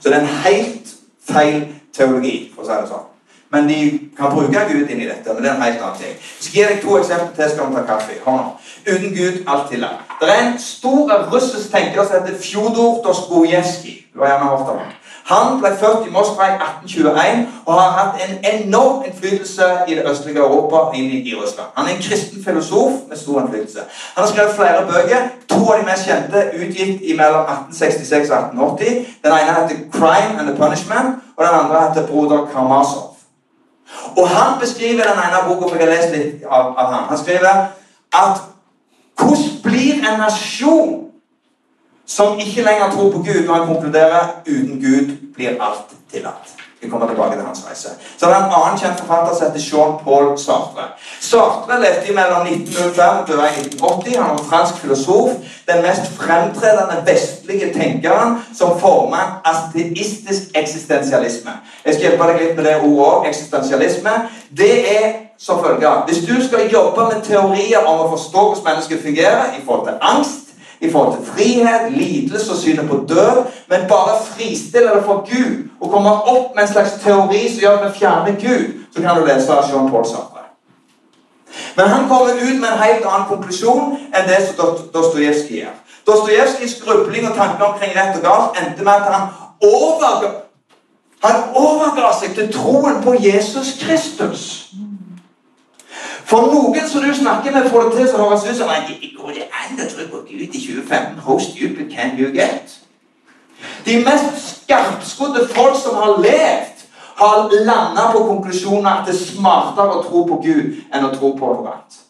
Så det er en helt feil teologi, for å si det sånn. Men de kan bruke Gud inn i dette. men det er en helt annen ting. Jeg skal gi deg to eksempler til. skal vi ta kaffe. Hør nå. Uten Gud, alt til deg. Det er en stor russisk tenker som heter Fjodor Dostojevskij. Du har gjerne hørt om ham. Han ble født i Moskva i 1821 og har hatt en enorm innflytelse i det østlige Europa inn i Russland. Han er en kristen filosof med stor innflytelse. Han har skrevet flere bøker. To av de mest kjente utgitt i mellom 1866 og 1880. Den ene heter 'Crime and the Punishment', og den andre heter 'Broder Karmasov'. Og Han beskriver den ene boka for jeg har lest litt av, av han. Han skriver at hvordan blir en nasjon som ikke lenger tror på Gud, når han konkluderer uten Gud blir alt tillatt? Vi kommer tilbake til hans reise. Så det er en annen kjent forfatter som heter Jean-Paul Sartre. Sartre levde mellom 1905 og 1980. Han var fransk filosof. Den mest fremtredende vestlige tenkeren som former ateistisk eksistensialisme. Jeg skal hjelpe deg litt med det ordet òg. Eksistensialisme. Det er som følger Hvis du skal jobbe med teorier om å forstå hvordan mennesket fungerer i forhold til angst i forhold til frihet, lidelse og synet på død, men bare fristille det for Gud og komme opp med en slags teori som gjør at vi fjerner Gud, så kan du lese Jean Paul Sartre. Men han kommer ut med en helt annen konklusjon enn det som Dostojevskij gjør. Dostojevskijs grubling og tanker omkring rett og galt endte med at han overga, han overga seg til troen på Jesus Kristus. For noen som du snakker med, får det til så høres ut som at går det an å tro på Gud i 2015. How stupid can you get? De mest skarpskodde folk som har levd, har landa på konklusjonen at det er smartere å tro på Gud enn å tro på noe annet.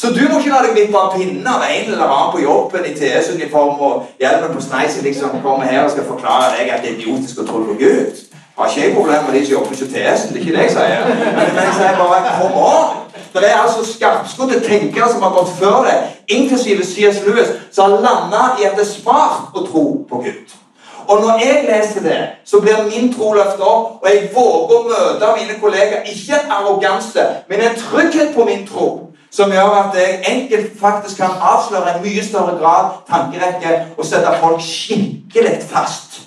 Så du må ikke la deg vippe av pinnen av en eller annen på jobben i TS-uniform og hjelmen på sneisen liksom kommer her og skal forklare deg at det er idiotisk å tro på Gud. Har ikke jeg problemer med de som jobber hos TS, det er ikke det jeg sier. Men, jeg sier bare kom on! Det er altså skarpskodde tenkere som har gått før det, inklusive C.S. Lewis, som har landa i at det er smart å tro på Gud. Og når jeg leser det, så blir min tro løftet opp, og jeg våger å møte mine kollegaer. Ikke en arroganse, men en trygghet på min tro. som gjør at jeg enkelt faktisk kan avsløre en mye større grad tankerekke og sette folk skikkelig fast.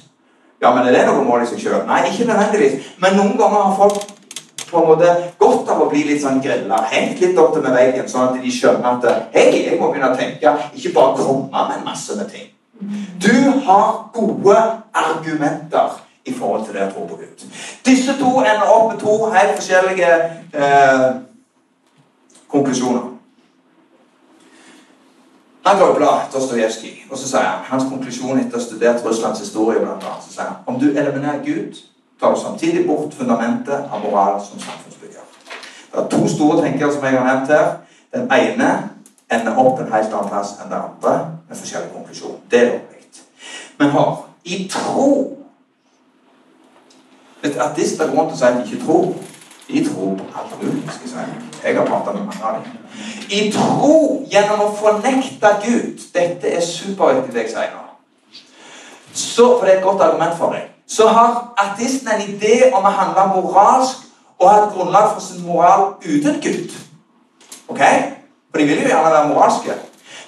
Ja, men er det noe mål i seg sjøl? Nei, ikke nødvendigvis. Men noen ganger har folk på en måte godt av å bli litt sånn grilla, hengt litt opp til med veggen, sånn at de skjønner at hei, jeg må begynne å tenke, ikke bare komme med masse med ting. Du har gode argumenter i forhold til det å tro på Gud. Disse to ender opp med to helt forskjellige eh, konklusjoner. Han bladet Dostojevskij, og så sier han hans konklusjon etter å ha studert Russlands historie blant annet, så sier han, om du eliminerer Gud, tar samtidig bort fundamentet av moral som samfunnsbygger. Det er to store tenkere som jeg har nevnt her. Den ene ender opp en helt annen plass enn den andre med forskjellig konklusjon. Det er lovlig. Men hør, i tro Vet du, Ateister går rundt og sier at de ikke tror. De tror på alt mulig. skal jeg si. Jeg har pratet med mange av dem. I tro gjennom å fornekte Gud Dette er superviktig, det jeg sier nå. Så, for det er et godt argument for deg. Så har ateisten en idé om å handle moralsk og ha et grunnlag for sin moral uten Gud. Ok? For de vil jo gjerne være moralske.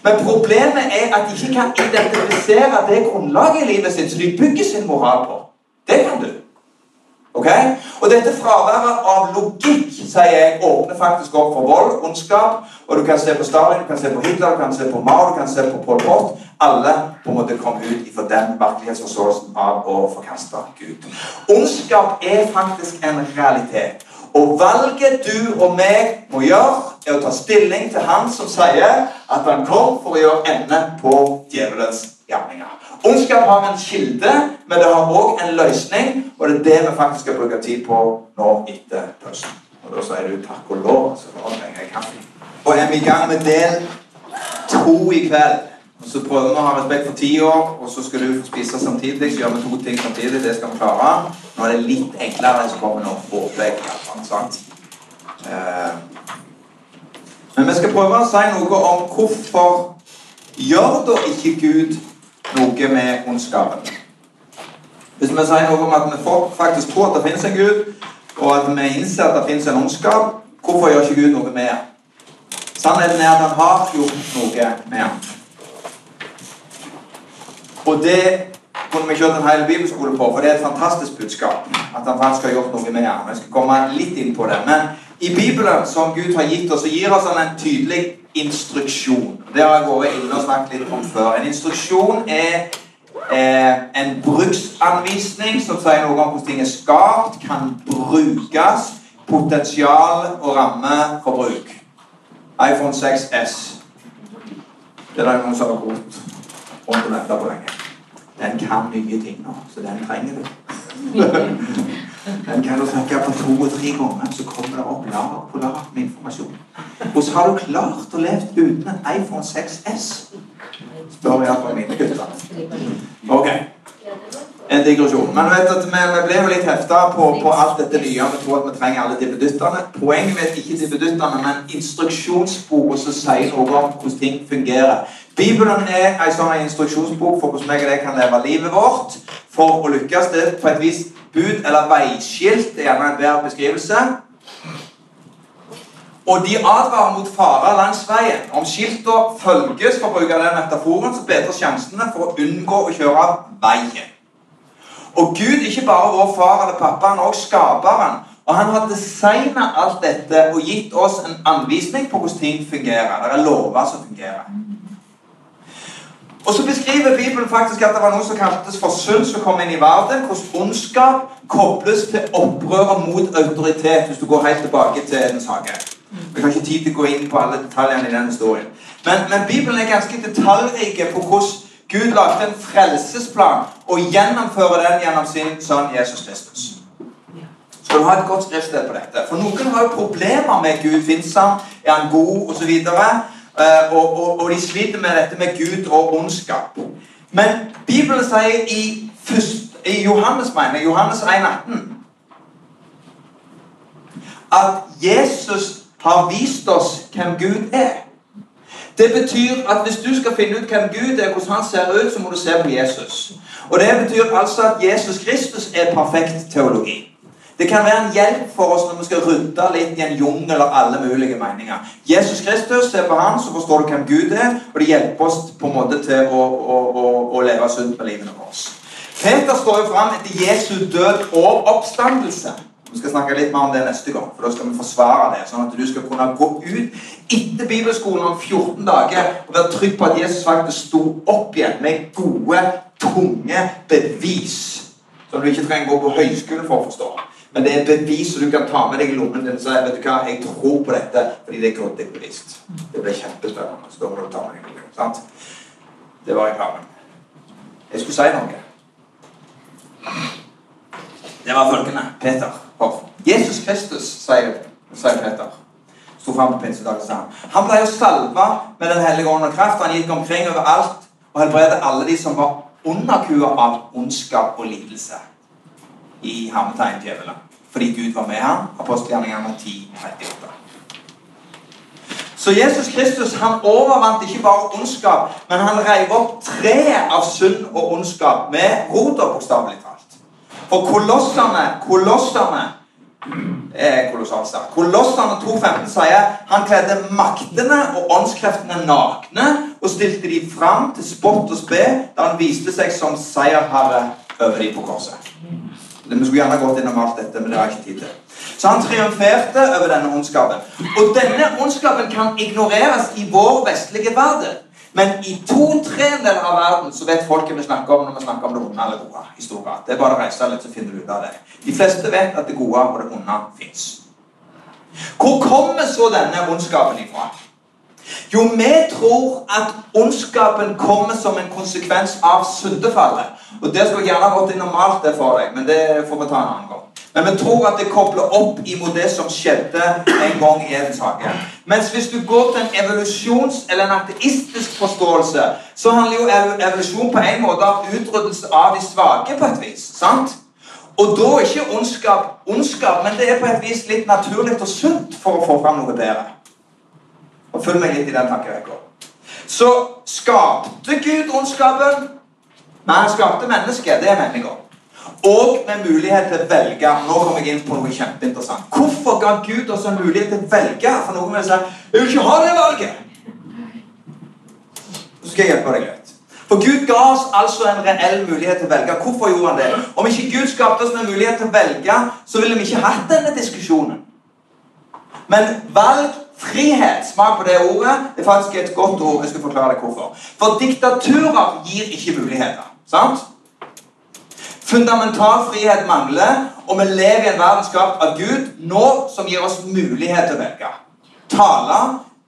Men problemet er at de ikke kan identifisere det grunnlaget i livet sitt som de bygger sin moral på. Det kan du. Ok? Og dette fraværet av logikk sier jeg, åpner faktisk opp for vold, ondskap. Og du kan se på Stalin, du kan se på Hitler, du kan se på Mao, du kan se på Pol Pot. Alle på en måte kom ut fra den virkelighetsforståelsen av å forkaste Gud. Ondskap er faktisk en realitet. Og valget du og meg må gjøre, er å ta stilling til han som sier at han kom for å gjøre ende på djevelens gjerninger. Ondskap har en kilde, men det har òg en løsning. Og det er det vi faktisk skal bruke tid på nå etter pausen. Og da sier du takk og lov, så nå trenger jeg kaffe. Og er vi i gang med del to i kveld. Og så prøver vi å ha respekt for tida, og så skal du få spise samtidig. Så gjør vi to ting samtidig. Det skal vi klare. Nå er det litt enklere enn som kommer nå. Håper jeg. Eh, men vi skal prøve å si noe om hvorfor gjør da ikke Gud noe med ondskapen. Hvis vi sier noe om at vi faktisk tror at det finnes en Gud, og at vi innser at det finnes en ondskap, hvorfor gjør ikke Gud noe med det? Sannheten er at han har gjort noe med ham. Og det kunne vi kjørt en hel bibelskole på, for det er et fantastisk budskap. At han faktisk har gjort noe med ham. Jeg skal komme litt inn på det. Men i Bibelen, som Gud har gitt oss, så gir han en tydelig instruksjon. Det har jeg vært inne og snakket litt om før. En instruksjon er eh, en bruksanvisning som sier noe om hvordan ting er skapt, kan brukes, potensial og ramme for bruk. iPhone 6S. Det er det noen som har gått rundt og venta på lenge. Den kan nye ting nå, så den trenger du. Den kan du snakke på to og tre ganger, så kommer det opp lag på lag med informasjon. Og så har du klart å leve uten en iPhone 6S. Spør iallfall mine gutter. Ok. En digresjon. Men vet at vi, vi ble jo litt hefta på, på, alt dette nye. Vi tror at vi trenger alle dippeduttene. Poenget med ikke dippeduttene, men instruksjonsboka som sier noe om hvordan ting fungerer. Bibelen er en sånn instruksjonsbok for hvordan vi kan leve livet vårt for å lykkes. Det på et vis bud eller veiskilt. Er gjerne en bedre beskrivelse. Og de advarer mot farer langs veien. Om skiltene følges, for å bruke den metaforen, så bedres sjansene for å unngå å kjøre av veien. Og Gud ikke bare vår far eller pappa, han er også skaperen. Og han har designa alt dette og gitt oss en anvisning på hvordan ting fungerer. Det er lover som fungerer. Og så beskriver Bibelen faktisk at det var noe som kaltes for synd som kom inn i verden. Hvordan ondskap kobles til opprøret mot autoritet, hvis du går helt tilbake til Edens hage. Vi har ikke tid til å gå inn på alle detaljene i den historien. Men, men Bibelen er ganske detaljrike på hvordan Gud lagde en frelsesplan og gjennomfører den gjennom sin sønn Jesus Kristus. Skal du ha et godt skriftsted på dette? For noen har jo problemer med Gud. Fins han? Er han god? Osv. Uh, og, og, og de sliter med dette med Gud og ondskap. Men Bibelen sier i, først, i Johannes, mener, Johannes 1,18 at Jesus har vist oss hvem Gud er. Det betyr at hvis du skal finne ut hvem Gud er, hvordan han ser ut, så må du se på Jesus. Og Det betyr altså at Jesus Kristus er perfekt teologi. Det kan være en hjelp for oss når vi skal rydde litt i en jungel av alle mulige meninger. Jesus Kristus, se på han, så forstår du hvem Gud er, og det hjelper oss på en måte til å, å, å, å leve sunt med livene våre. Peter står jo fram etter Jesu død og oppstandelse. Vi skal snakke litt mer om det neste gang, for da skal vi forsvare det. Sånn at du skal kunne gå ut etter bibelskolen om 14 dager og være trygg på at Jesus faktisk sto opp igjen med gode, tunge bevis. Som du ikke trenger å gå på høyskolen for å forstå. Men det er bevis som du kan ta med deg i lommen din og si vet du hva, jeg tror på dette fordi det er grådig bevist. Det blir kjempespennende. Så da må du ta med deg lommen. sant? Det var reklamen. Jeg skulle si noe. Det var følgende. Peter. Hoff. Jesus Kristus, sier, sier Peter. Sto fram på pinsedagen og sa han. Han ble jo salva med Den hellige ånd og kraft. Han gikk omkring overalt og helbredet alle de som var underkua av ondskap og lidelse i hermetegn djevelen. Fordi Gud var med ham. Apostelgjerningene 10, 38. Så Jesus Kristus han overvant ikke bare ondskap, men han reiv opp treet av synd og ondskap med rota, bokstavelig talt. For kolossene, kolossene er kolossalt sterkt. Kolossene 2,15 sier han kledde maktene og åndskreftene nakne og stilte de fram til spott og spe da han viste seg som seierherre over de på korset. Vi skulle gjerne gått innom alt dette, men det har ikke tid til. Så han triumferte over denne ondskapen. Og denne ondskapen kan ignoreres i vår vestlige verden. Men i to tredjedeler av verden så vet folk hva vi snakker om når vi snakker om det onde eller gode. i stor grad. Det er bare å reise litt, så finner du ut av det. De fleste vet at det gode og det onde fins. Hvor kommer så denne ondskapen ifra? Jo, vi tror at ondskapen kommer som en konsekvens av syndefallet. Og Det skulle gjerne gått innom normalt det for deg, men det får vi ta en annen gang. Men vi tror at det kobler opp imot det som skjedde en gang i Edens hage. Mens hvis du går til en evolusjons- eller en ateistisk forståelse, så handler jo evolusjon på en måte om utryddelse av de svake på et vis. sant? Og da er ikke ondskap ondskap, men det er på et vis litt naturlig og sunt for å få fram noe bedre. Og Følg meg litt i den tankerekka. Så skapte Gud ondskapen. Nei, han skapte mennesket. Det er meninga. Og med mulighet til å velge. Nå kommer jeg inn på noe kjempeinteressant. Hvorfor ga Gud oss en mulighet til å velge? For noen vil si jeg vil ikke ha det valget. Så skal jeg hjelpe deg litt. For Gud ga oss altså en reell mulighet til å velge. Hvorfor gjorde han det? Om ikke Gud skapte oss en mulighet til å velge, så ville vi ikke hatt denne diskusjonen. Men valg Frihet, smak på det ordet, det er faktisk et godt ord. Jeg skal forklare deg hvorfor. For diktaturer gir ikke muligheter. Sant? Fundamental frihet mangler, og vi lever i en verden skapt av Gud nå som gir oss mulighet til å velge. Tale,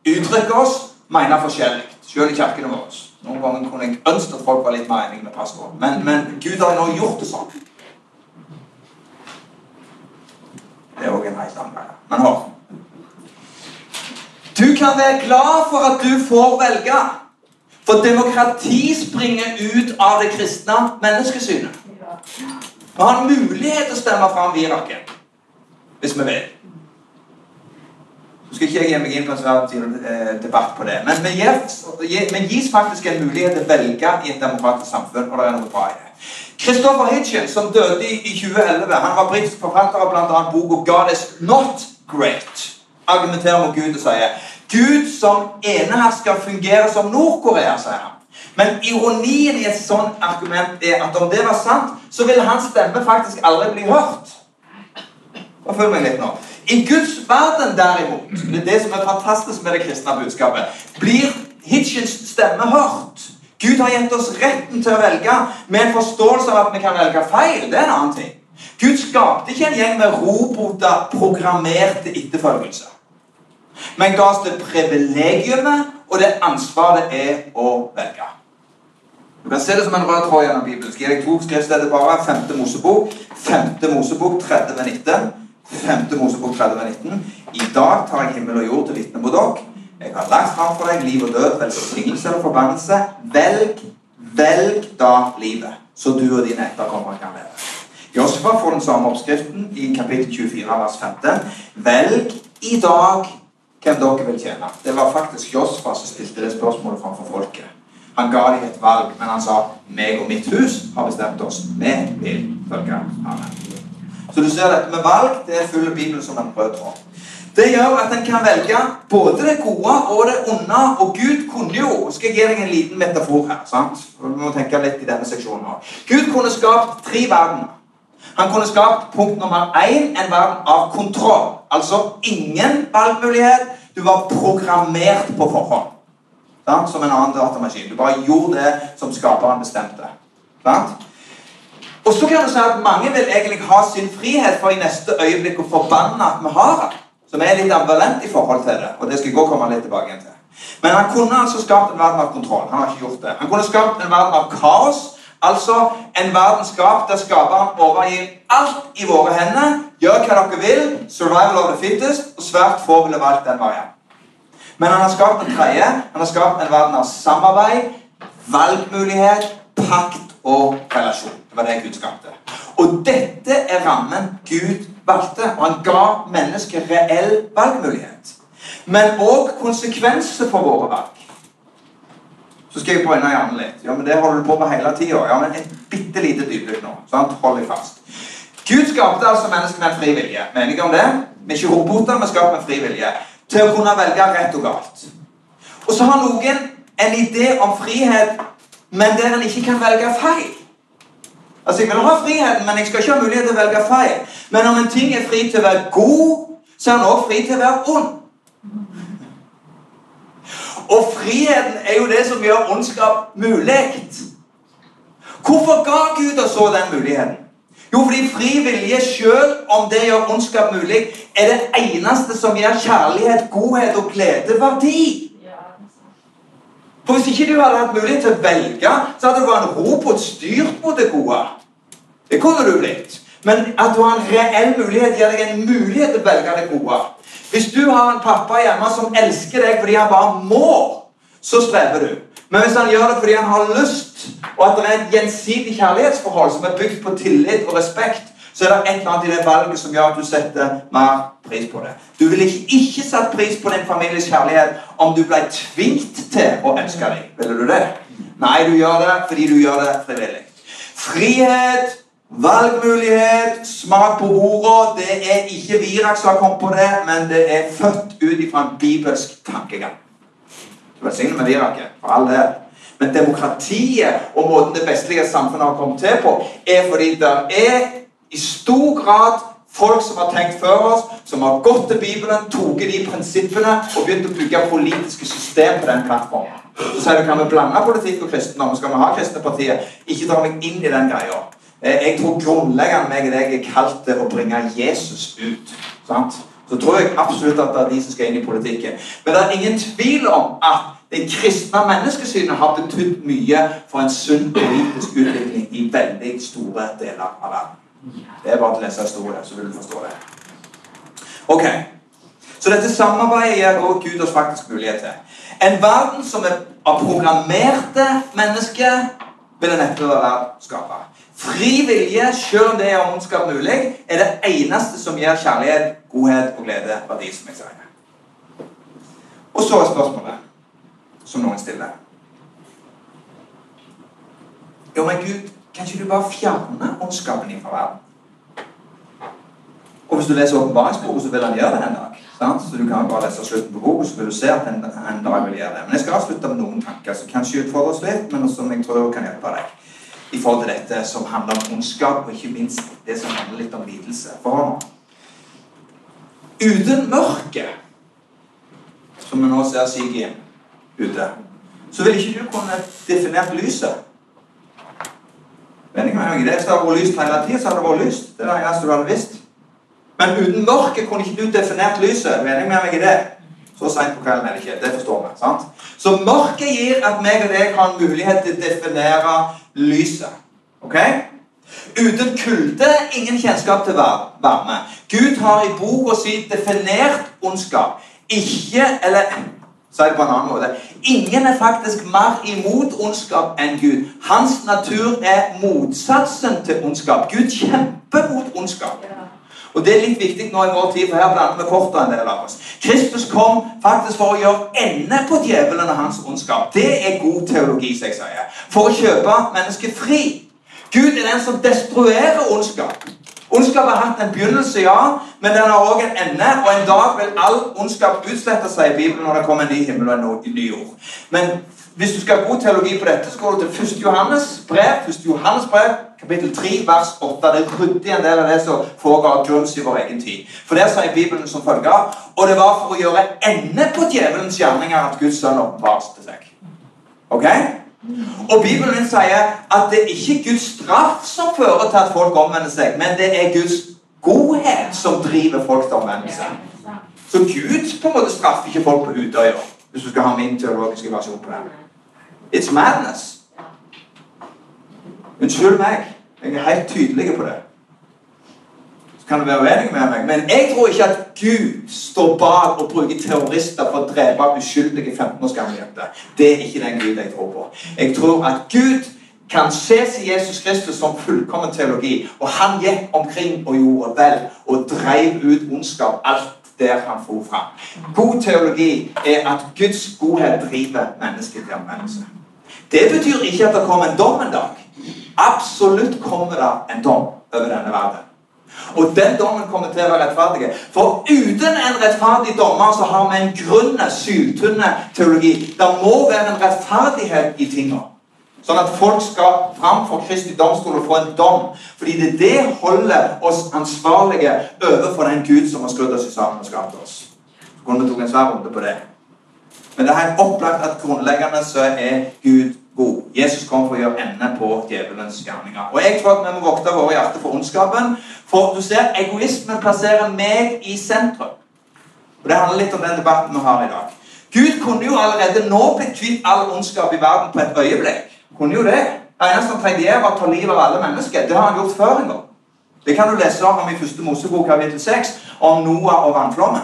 uttrykke oss, mene forskjellig. Selv i kirkene våre. Noen ganger kunne jeg ønske at folk var litt mer enige med pastoren. Men, men Gud har nå gjort det sånn. Det er òg en helt greie. Men hør. Du kan være glad for at du får velge. For demokrati springer ut av det kristne menneskesynet. Vi har en mulighet til å stemme fram viraken hvis vi vil. Så skal ikke jeg gi meg inn på en svær eh, debatt på det. Men vi gis faktisk en mulighet til å velge i et demokratisk samfunn, og det er noe bra i det. Christopher Hitchens, som døde i 2011, han var britisk forfatter av bl.a. boka 'God is not great'. Argumenterer mot Gud og sier Gud som enehersker fungerer som Nord-Korea, sier han. Men ironien i et sånt argument er at om det var sant, så ville hans stemme faktisk aldri bli hørt. Følg meg litt nå. I Guds verden, derimot, det er det som er fantastisk med det kristne budskapet, blir Hitchens stemme hørt. Gud har gitt oss retten til å velge med en forståelse av at vi kan velge feil. Det er en annen ting. Gud skapte ikke en gjeng med roboter programmerte etterfølgelse men ga oss det privilegiumet og det ansvaret det er å velge. Du kan se det som en rød tråd gjennom Bibelen. Skal jeg deg to skriftsteder bare? 5. Mosebok, 5. Mosebok 30-19. 5. Mosebok 30-19. I dag tar jeg himmel og jord til vitne mot dere. Jeg har lagt fram for deg liv og død, velsignelse eller forbannelse. Velg, velg da livet, så du og dine etterkommere kan leve. Josfa får den samme oppskriften i kapittel 24, vers 15. Velg i dag hvem dere vil tjene. Det var faktisk Josfa som stilte det spørsmålet framfor folket. Han ga dem et valg, men han sa meg og mitt hus har bestemt oss. Vi vil følge Amen. Så du ser dette med valg, det er full Bibelen som en rød tråd. Det gjør at en kan velge både det gode og det onde. Og Gud kunne jo Skal jeg gi deg en liten metafor her? sant? Vi må tenke litt i denne seksjonen. også. Gud kunne skapt tre verdener. Han kunne skapt punkt nummer én en verden av kontroll. Altså ingen valgmulighet. Du var programmert på forhånd. Sant? Som en annen datamaskin. Du bare gjorde det som skaperen bestemte. Sant? Og så kan du si at Mange vil egentlig ha sin frihet for i neste øyeblikk å forbanne at vi har den. Som er litt ambivalent i forhold til det. og det skal jeg også komme litt tilbake til. Men han kunne altså skapt en verden av kontroll. Han har ikke gjort det. Han kunne skapt en verden av kaos. Altså en verden skapt der skaperen overgir alt i våre hender. Gjør hva dere vil. Survival of the fittest. Og svært få ville valgt den veien. Men han har skapt en tredje. Han har skapt en verden av samarbeid, valgmulighet, pakt og relasjon. Det var det Gud skapte. Og dette er rammen Gud valgte. Og han ga mennesket reell valgmulighet. Men òg konsekvenser for våre valg. Så skal jeg brenne hjernen litt. Ja, men Det holder du på med hele tida. Ja, men et bitte lite dypdykk nå. Sant? Hold deg fast. Gud skapte altså mennesker med fri vilje. Menige om det? Vi er ikke roboter, vi skaper med fri vilje. Til å kunne velge rett og galt. Og så har noen en idé om frihet, men der en ikke kan velge feil. Altså, Jeg vil ha friheten, men jeg skal ikke ha mulighet til å velge feil. Men om en ting er fri til å være god, så er den også fri til å være ond. Og friheten er jo det som gjør ondskap mulig. Hvorfor ga Gud oss så den muligheten? Jo, fordi fri vilje, selv om det gjør ondskap mulig, er det eneste som gir kjærlighet, godhet og glede verdi. For Hvis ikke du hadde hatt mulighet til å velge, så hadde du vært en robot styrt mot det gode. Det kunne du blitt. Men at du har en reell mulighet, gir deg en mulighet til å velge det gode. Hvis du har en pappa hjemme som elsker deg fordi han bare må, så strever du. Men hvis han gjør det fordi han har lyst, og at det er et gjensidig kjærlighetsforhold som er bygd på tillit og respekt, så er det et eller annet i det valget som gjør at du setter mer pris på det. Du ville ikke, ikke satt pris på din families kjærlighet om du ble tvingt til å elske dem. Ville du det? Nei, du gjør det fordi du gjør det frivillig. Frihet Valgmulighet, smak på ordene. Det er ikke Virak som har kommet på det, men det er født ut ifra en bibelsk tankegang. Velsignet med Viraket, for all del. Men demokratiet og måten det vestlige samfunnet har kommet til på, er fordi det er i stor grad folk som har tenkt før oss, som har gått til Bibelen, tatt de prinsippene og begynt å bygge politiske system på den plattformen. Så sier du kan vi blande politikk og kristendom? Skal vi ha kristne partier? Ikke dra meg inn i den greia. Eh, jeg tror grunnleggende meg og deg er kalt til å bringe Jesus ut. Sant? Så tror jeg absolutt at det er de som skal inn i politikken. Men det er ingen tvil om at det kristne menneskesynet har betydd mye for en sunn politisk utvikling i veldig store deler av verden. Det er bare å lese historie, så vil du forstå det. Ok, Så dette samarbeidet gir også Gud oss faktisk mulighet til. En verden som er av programmerte mennesker, vil det neppe være verdt skapa. Fri vilje, selv om det er ondskap mulig, er det eneste som gir kjærlighet, godhet og glede verdi. som jeg sier. Og så er spørsmålet som noen stiller. Jo, men Gud, kan ikke du bare fjerne ondskapen din fra verden? Og hvis du leser åpenbaringsboka, så vil han gjøre det en dag. Sant? Så du kan bare lese slutten på boka, så vil du se at en, en dag vil gjøre det. Men jeg skal avslutte med noen tanker som kanskje utfordrer oss litt, men som jeg tror kan hjelpe deg i forhold til dette som handler om ondskap, og ikke minst det som handler litt om lidelse. For uten mørket, som vi nå ser Sigi ute, så vil ikke du kunne definert lyset. Hvis det hadde vært lyst hele tida, så hadde det vært lyst. Det er det eneste du hadde visst. Men uten mørket kunne ikke du definert lyset. mener med meg i det? Så seint på kvelden er det ikke. Det forstår vi. sant? Så mørket gir at meg og deg har en mulighet til å definere lyset. Ok? Uten kulde ingen kjennskap til varme. Gud har i boka si definert ondskap. Ikke Eller si det på en annen måte. Ingen er faktisk mer imot ondskap enn Gud. Hans natur er motsatsen til ondskap. Gud kjemper mot ondskap. Og Det er litt viktig nå i vår tid, for her blander vi kortet en del av oss. Kristus kom faktisk for å gjøre ende på djevelen og hans ondskap. Det er god teologi, som jeg sier. For å kjøpe mennesket fri. Gud er den som destruerer ondskap. Ondskap har hatt en begynnelse, ja, men den har òg en ende. Og en dag vil all ondskap utslette seg i Bibelen når det kommer en ny himmel og en ny jord. Men hvis du skal ha god teologi på dette, så går du til 1. Johannes brev, 1. Johannes brev, kapittel 3, vers 8. Det rydder en del av det som foregår Jones i vår egen tid. For der sier Bibelen som følger Og det var for å gjøre ende på djevelens gjerninger at Guds sønn åpenbarte seg. Ok? Og Bibelen sier at det er ikke Guds straff som fører til at folk omvender seg, men det er Guds godhet som driver folk til omvendelse. Så Gud på en måte straffer ikke folk på Utøya, hvis du skal ha min teologiske versjon på det. It's madness. Unnskyld meg. Jeg er helt tydelig på det. Så kan du være uenig med meg, men jeg tror ikke at Gud står bak og bruker terrorister for å drepe uskyldige 15 års gamle jenter. Det er ikke den Gud jeg tror på. Jeg tror at Gud kan ses i Jesus Kristus som fullkommen teologi. Og han gikk omkring og gjorde vel og drev ut ondskap alt der han for fram. God teologi er at Guds godhet driver mennesket til omvendelse. Det betyr ikke at det kommer en dom en dag. Absolutt kommer det en dom over denne verden. Og den dommen kommer til å være rettferdig. For uten en rettferdig dommer så har vi en grunn, syltynne teologi. Det må være en rettferdighet i tingene. Sånn at folk skal fram for Kristi domstol og få en dom. Fordi det, er det holder oss ansvarlige overfor den Gud som har skrudd oss i sammen og skapt oss. Så kunne vi tatt en svær runde på det. Men det er helt opplagt at grunnleggende så er Gud god. Jesus kom for å gjøre ende på djevelens gjerninger. Og jeg tror at vi må vokte våre hjerter for ondskapen. For du ser, egoismen plasserer meg i sentrum. Og Det handler litt om den debatten vi har i dag. Gud kunne jo allerede nå blitt kvitt all ondskap i verden på et øyeblikk. Kunne jo det. Det eneste han trengte var å ta livet av alle mennesker. Det har han gjort før en gang. Det kan du lese om i første Mosebok kapittel 6, om Noah og vannflommen.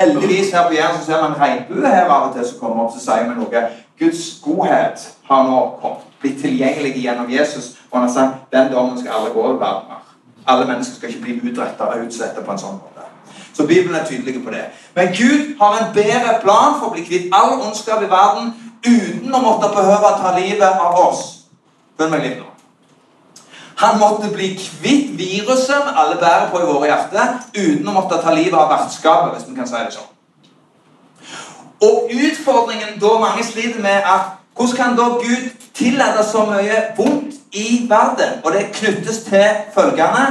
Heldigvis her på Jæren ser man regnbue her av og til som kommer opp, så sier vi noe. Guds godhet har nå kommet, blitt tilgjengelig gjennom Jesus, og han har sagt den dommen skal alle gå over verden. Alle mennesker skal ikke bli utretta og utsletta på en sånn måte. Så Bibelen er tydelig på det. Men Gud har en bedre plan for å bli kvitt all ondskap i verden uten å måtte behøve å ta livet av oss. Følg meg litt nå. Han måtte bli kvitt viruset alle bærer på i våre hjerter, uten å måtte ta livet av vertskapet, hvis vi kan si det sånn. Og utfordringen da mange sliter med at hvordan kan da Gud tillate så mye vondt i verden? Og det knyttes til følgende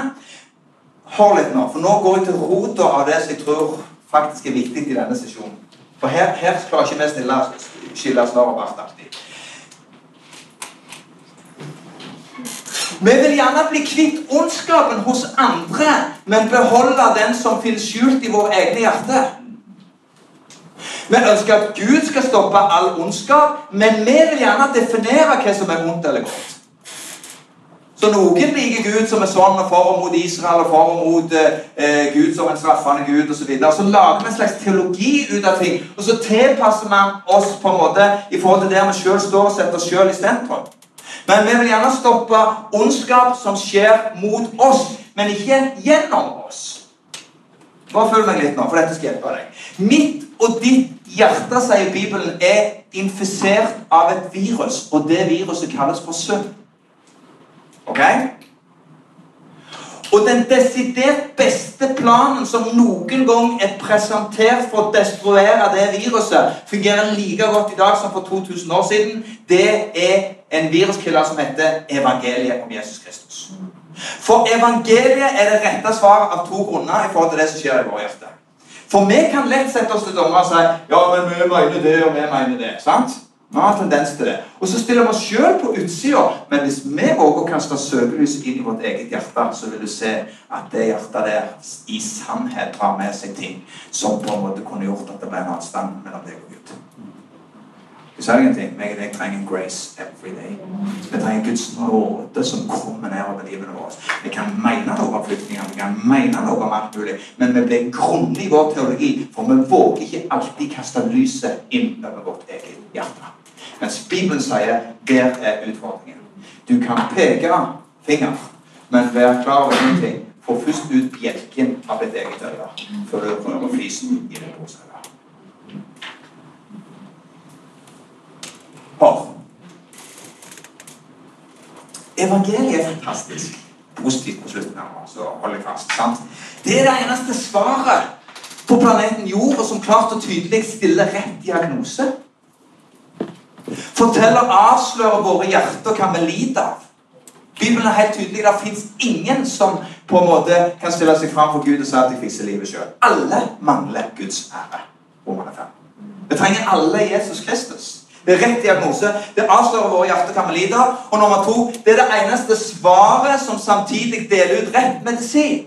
Hold litt nå, for nå går jeg til rota av det som jeg tror faktisk er viktig i denne sesjonen. For her, her klarer ikke vi stille skille og bart alltid. Vi vil gjerne bli kvitt ondskapen hos andre, men beholde den som finnes skjult i våre egne hjerter. Vi ønsker at Gud skal stoppe all ondskap, men vi vil gjerne definere hva som er vondt eller godt. Så noen liker Gud som er sånn og for og mot Israel og for og mot eh, Gud som en straffende Gud osv. Så, videre. så lager vi en slags teologi ut av ting, og så tilpasser vi oss på en måte i forhold til der vi sjøl står og setter oss sjøl i sentrum. Men vi vil gjerne stoppe ondskap som skjer mot oss, men ikke gjennom oss. Bare følg meg litt nå, for dette skal hjelpe deg. Mitt og ditt hjerte, sier Bibelen, er infisert av et virus, og det viruset kalles for synd. Ok? Og den desidert beste planen som noen gang er presentert for å destruere det viruset, fungerer like godt i dag som for 2000 år siden. Det er en viruskiller som heter evangeliet om Jesus Kristus. For evangeliet er det rette svaret av to grunner i forhold til det som skjer i vårt hjerte. For vi kan lett sette oss til dommer og si ja, men vi mener det, og vi mener det. sant? Vi har tendens til det. Og så stiller vi oss sjøl på utsida. Men hvis vi våger å kaste søkelyset inn i vårt eget hjerte, så vil du se at det hjertet der i sannhet drar med seg ting som på en måte kunne gjort at det ble en avstand mellom deg og Gud. Du sa ingenting. Jeg og deg trenger grace every day. Vi trenger Guds nåde som kommer ned over livene våre. Vi kan mene noe om flyktninger, vi kan mene noe om alt mulig, men vi blir grundig i vår teologi, for vi våger ikke alltid kaste lyset inn over vårt eget hjerte. Mens Bibelen sier der er utfordringen. Du kan peke finger, men vær klar over én ting. Få først ut bjelken av ditt eget øye før du rører flisen i det positive. Hør. Evangeliet er fantastisk. positivt på slutten. her, så hold deg fast. sant? Det er det eneste svaret på planeten Jord som klart og tydelig stiller rett diagnose. Forteller, avslører våre hjerter hva vi lider av. Bibelen er helt tydelig. Det fins ingen som på en måte kan stille seg fram for Gud og si at de fikser livet sjøl. Alle mangler Guds ære. Romerne 5. Vi trenger alle Jesus Kristus. Det er rett diagnose. Det avslører våre hjerter hva vi lider av. Og nummer to, det er det eneste svaret som samtidig deler ut rett medisin.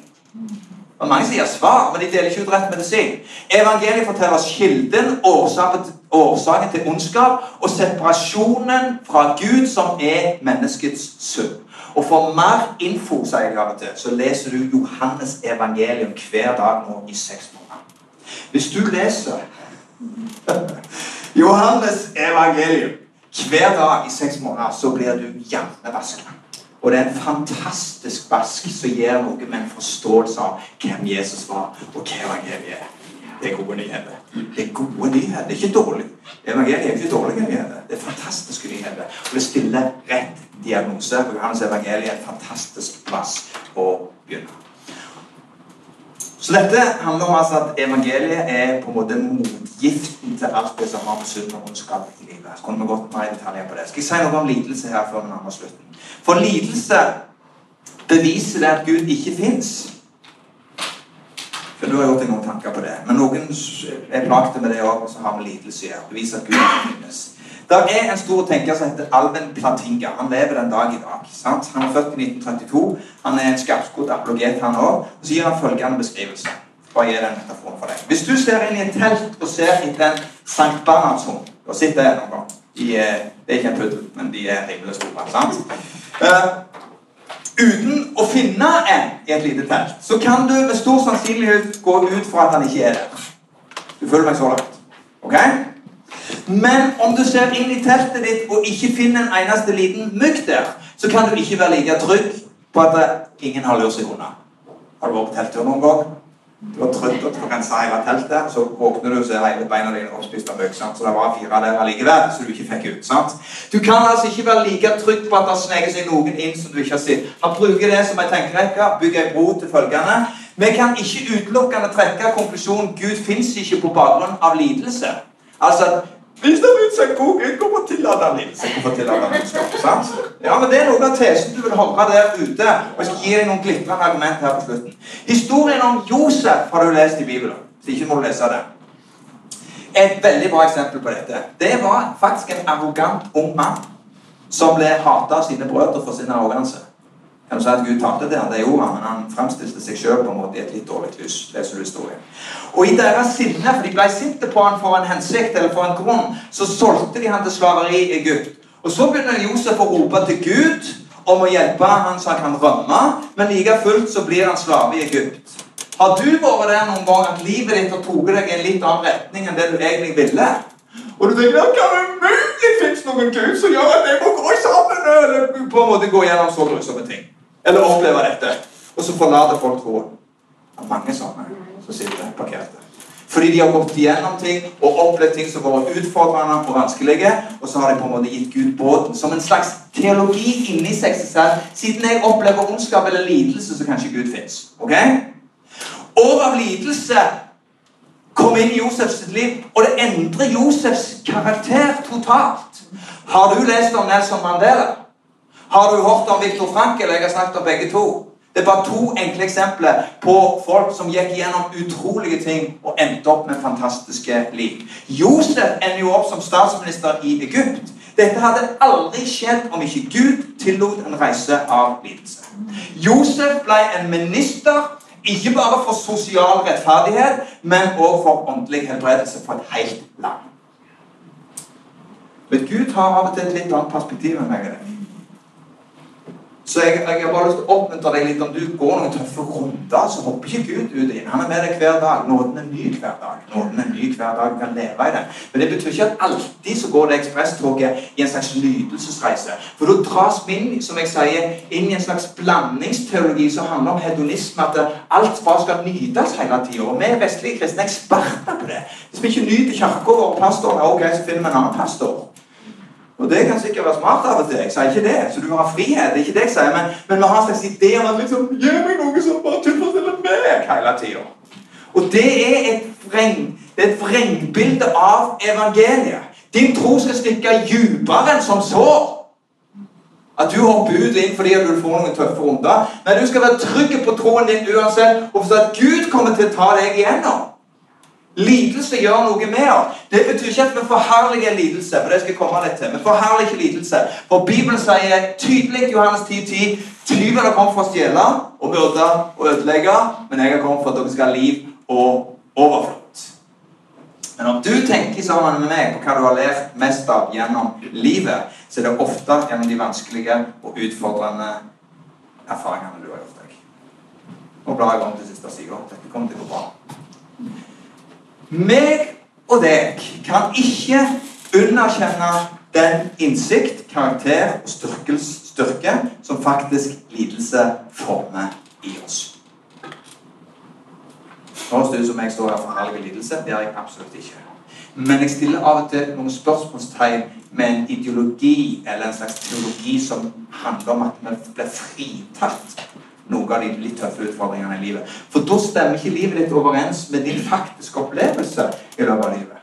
Og Mange sier svar, men de deler ikke ut rett medisin. Evangeliet forteller oss kilden, årsaken til ondskap og separasjonen fra Gud, som er menneskets synd. Og for mer info sier jeg til, så leser du Johannes evangelium hver dag nå i seks måneder. Hvis du leser Johannes evangelium hver dag i seks måneder, så blir du hjernevasket. Og det er en fantastisk vask som gir noe med en forståelse av hvem Jesus var, og hva evangeliet er. Det er gode nyheter. Det er gode nyheter. Det er ikke dårlig. Evangeliet er ikke dårlige nyheter. Det er fantastiske nyheter. Og det stiller rett diagnose. For Johannes evangeliet er en fantastisk plass å begynne. Så dette handler om altså at evangeliet er på en måte motgiften til alt det som har med synd og ondskap i livet. Så kommer vi godt mer i detaljer på det. Skal jeg si noe om lidelse her før vi nærmer slutten? For lidelse beviser det at Gud ikke fins. For du har gjort deg noen tanker på det. Men noen er plagte med det òg, så har vi lidelse her. Beviser at Gud ikke finnes. Det er en stor tenker som heter Alven Platinga. Han lever den dag i dag. Sant? Han er født i 1932. Han er en skarpskodd apologet, han òg. Og så gir han følgende beskrivelse. Bare gi den metaforen for deg. Hvis du ser inn i et telt og ser etter en Sankt Bernhardshund Du har sett noen gang. De er, det er ikke en puddel, men de er rimelig store. sant? Uh, uten å finne en i et lite telt, så kan du med stor sannsynlighet gå ut fra at han ikke er der. Du følger meg så langt? Ok? Men om du ser inn i teltet ditt og ikke finner en eneste liten mygg der, så kan du ikke være like trygg på at ingen har lurt seg unna. Har du vært på telttur noen gang? Du var trøtt og rensa hele teltet, så våkner du og ser hele beina dine oppspist av mygg. Så det var fire der allikevel, så du ikke fikk ut. sant? Du kan altså ikke være like trygg på at det sneker seg noen inn som du ikke har sett. Han bruker det som en tenkerekke, bygger en bro til følgende. Vi kan ikke utelukkende trekke konklusjonen Gud fins ikke på bakgrunn av lidelse. Altså, hvis en god Gud, hvorfor tillater han lidelse? og tillater han ondskap? sant? Ja, men Det er noen av tesene du vil høre der ute. Og jeg skal gi deg noen glitrende argument her på slutten. Historien om Josef har du lest i Bibelen. Så ikke må du lese det. Et veldig bra eksempel på dette. Det var faktisk en arrogant ung mann som ble hata av sine brødre for sin arroganse. Kan si at Gud tapte der? Det gjorde han, men han fremstilte seg sjøl i et litt dårlig lys. leser du historien. Og i deres sinne, for de ble sinte på han for en hensikt eller for en grunn, så solgte de han til slaveri i Egypt. Og så begynner Josef å rope til Gud om å hjelpe han så han kan rømme, men like fullt så blir han slave i Egypt. Har du vært der noen gang at livet ditt har tatt deg i en litt annen retning enn det du egentlig ville? Og du tenker at kan umulig finnes noen Gud som gjør at jeg må gå sammen? Eller på en måte gå gjennom så grusomme ting. Eller opplever dette. Og så forlater folk troen. Det er mange sånne som sitter parkerte. Fordi de har gått igjennom ting og opplevd ting som var utfordrende og vanskelige. Og så har de på en måte gitt Gud båten som en slags teologi inni seg. Siden jeg opplever ondskap eller lidelse, så kanskje Gud fins. Okay? År av lidelse kom inn i Josefs liv, og det endrer Josefs karakter totalt. Har du lest om Nelson Mandela? Har du hørt om Viktor Frankel? Jeg har snakket om begge to. Det er bare to enkle eksempler på folk som gikk gjennom utrolige ting og endte opp med fantastiske liv. Josef ender jo opp som statsminister i Egypt. Dette hadde aldri skjedd om ikke Gud tillot en reise av lidelse. Josef ble en minister ikke bare for sosial rettferdighet, men også for åndelig helbredelse for et helt land. Men Gud har av og til et litt annet perspektiv enn meg. og deg. Så jeg, jeg, har bare lyst til å oppmuntre deg litt om du går noen tøffe runder, så hopper ikke Gud ut inn. Han er med deg hver dag. Nåden er ny hver dag. Nåden er ny hver dag. Du kan leve i det. Men det betyr ikke at alltid så går det ekspresstoget i en slags nytelsesreise. For da dras vi inn, som jeg sier, inn i en slags blandingsteologi som handler om hedonisme. At alt bare skal nytes hele tida. Og vi vestlige kristne er eksperter på det. Hvis vi ikke nyter kirka vår og pastoren, ok, så finner vi en annen pastor. Og det kan sikkert være smart av og til. Jeg sier ikke det. Så du har frihet. det er ikke det jeg sier, Men, men vi har en slags idé om at liksom, gi meg noe som bare tilfredsstiller meg hele tida. Og det er et vreng, det er et vrengbilde av evangeliet. Din tro skal stikke dypere enn som så. At du hopper ut inn fordi du får noen tøffe runder. Nei, du skal være trygg på troen din uansett, og forstå at Gud kommer til å ta deg igjennom. Lidelse gjør noe med oss. Det betyr ikke at vi forherliger lidelse. for det skal jeg komme litt til. Vi forherliger ikke lidelse. For Bibelen sier tydelig i Johannes 10.10 10, tyven har kommet for å stjele og myrde og ødelegge, men jeg har kommet for at dere skal ha liv og overflod. Men om du tenker sammen med meg på hva du har levd mest av gjennom livet, så er det ofte gjennom de vanskelige og utfordrende erfaringene du har gjort deg. Nå blar jeg om til siste side. Dette kommer til å gå bra. Meg og deg kan ikke underkjenne den innsikt, karakter og styrke som faktisk lidelse former i oss. Nå høres det ut som jeg står her for herlig lidelse. Det er jeg absolutt ikke. Men jeg stiller av og til noen spørsmålstegn med en ideologi eller en slags teologi som handler om at vi blir fritatt noen av de litt tøffe utfordringene i livet. For da stemmer ikke livet ditt overens med din faktiske opplevelse i løpet av livet.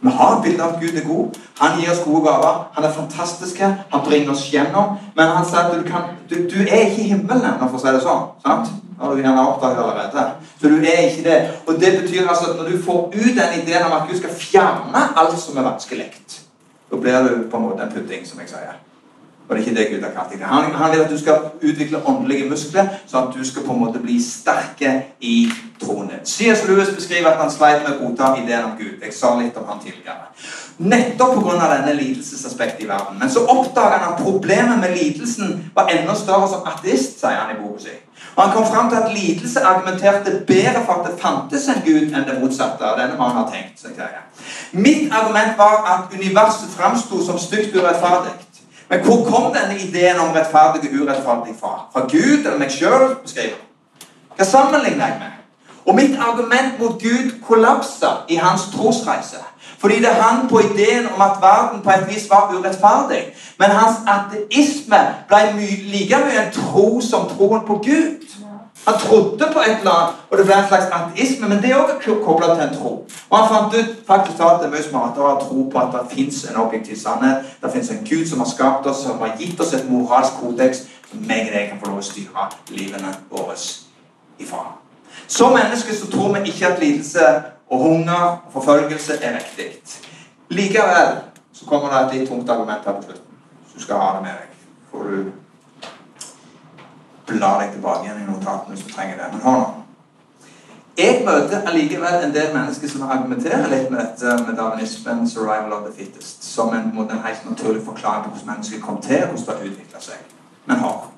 Vi har bilde av at Gud er god. Han gir oss gode gaver. Han er fantastisk. Han bringer oss gjennom. Men han sier at du, kan, du, du er ikke himmelen ennå, for å si det sånn. sant? har du gjerne oppdaget allerede. Så du er ikke det. Og det betyr altså at når du får ut den ideen om at Gud skal fjerne alt som er vanskelig, da blir du på en måte en pudding, som jeg sier. Og det ikke det Gud har kalt deg han, han, vil at du skal utvikle åndelige muskler, sånn at du skal på en måte bli sterke i troen. C.S. Lewis beskriver at han sleit med å godta ideen om Gud. Jeg sa litt om han tidligere. Nettopp pga. denne lidelsesaspektet i verden. Men så oppdager han at problemet med lidelsen var enda større som ateist, sier han i boka si. Og Han kom fram til at lidelse argumenterte bedre for at det fantes en gud enn det motsatte. av denne man har tenkt. Mitt argument var at universet framsto som stygt urettferdig. Men hvor kom denne ideen om rettferdig og urettferdig fra? Fra Gud eller meg sjøl? Hva sammenligner jeg med? Og mitt argument mot Gud kollapsa i hans trosreise. Fordi det hang på ideen om at verden på et vis var urettferdig. Men hans ateisme ble my like mye en tro som troen på Gud. Han trodde på et eller annet, og det ble en slags ateisme, men det er også kobla til en tro. Og Han fant ut faktisk at det er mye smartere å tro på at det fins en objektiv sannhet. Det fins en Gud som har skapt oss, som har gitt oss et moralsk kodeks som meg og deg kan få lov å styre livene våre ifra. Som mennesker så tror vi ikke at lidelse og hunger og forfølgelse er riktig. Likevel så kommer det et litt tungt argument her på slutten. Så du skal ha det med deg. Får du bla deg tilbake igjen i notatene hvis du trenger det. Men hør nå. Jeg møter allikevel en del mennesker som argumenterer litt med dette med darwinismen, 'survival of the fittest', som en, en helt naturlig forklaring på hvordan mennesker kom til, hvordan det har utvikla seg. Men hør.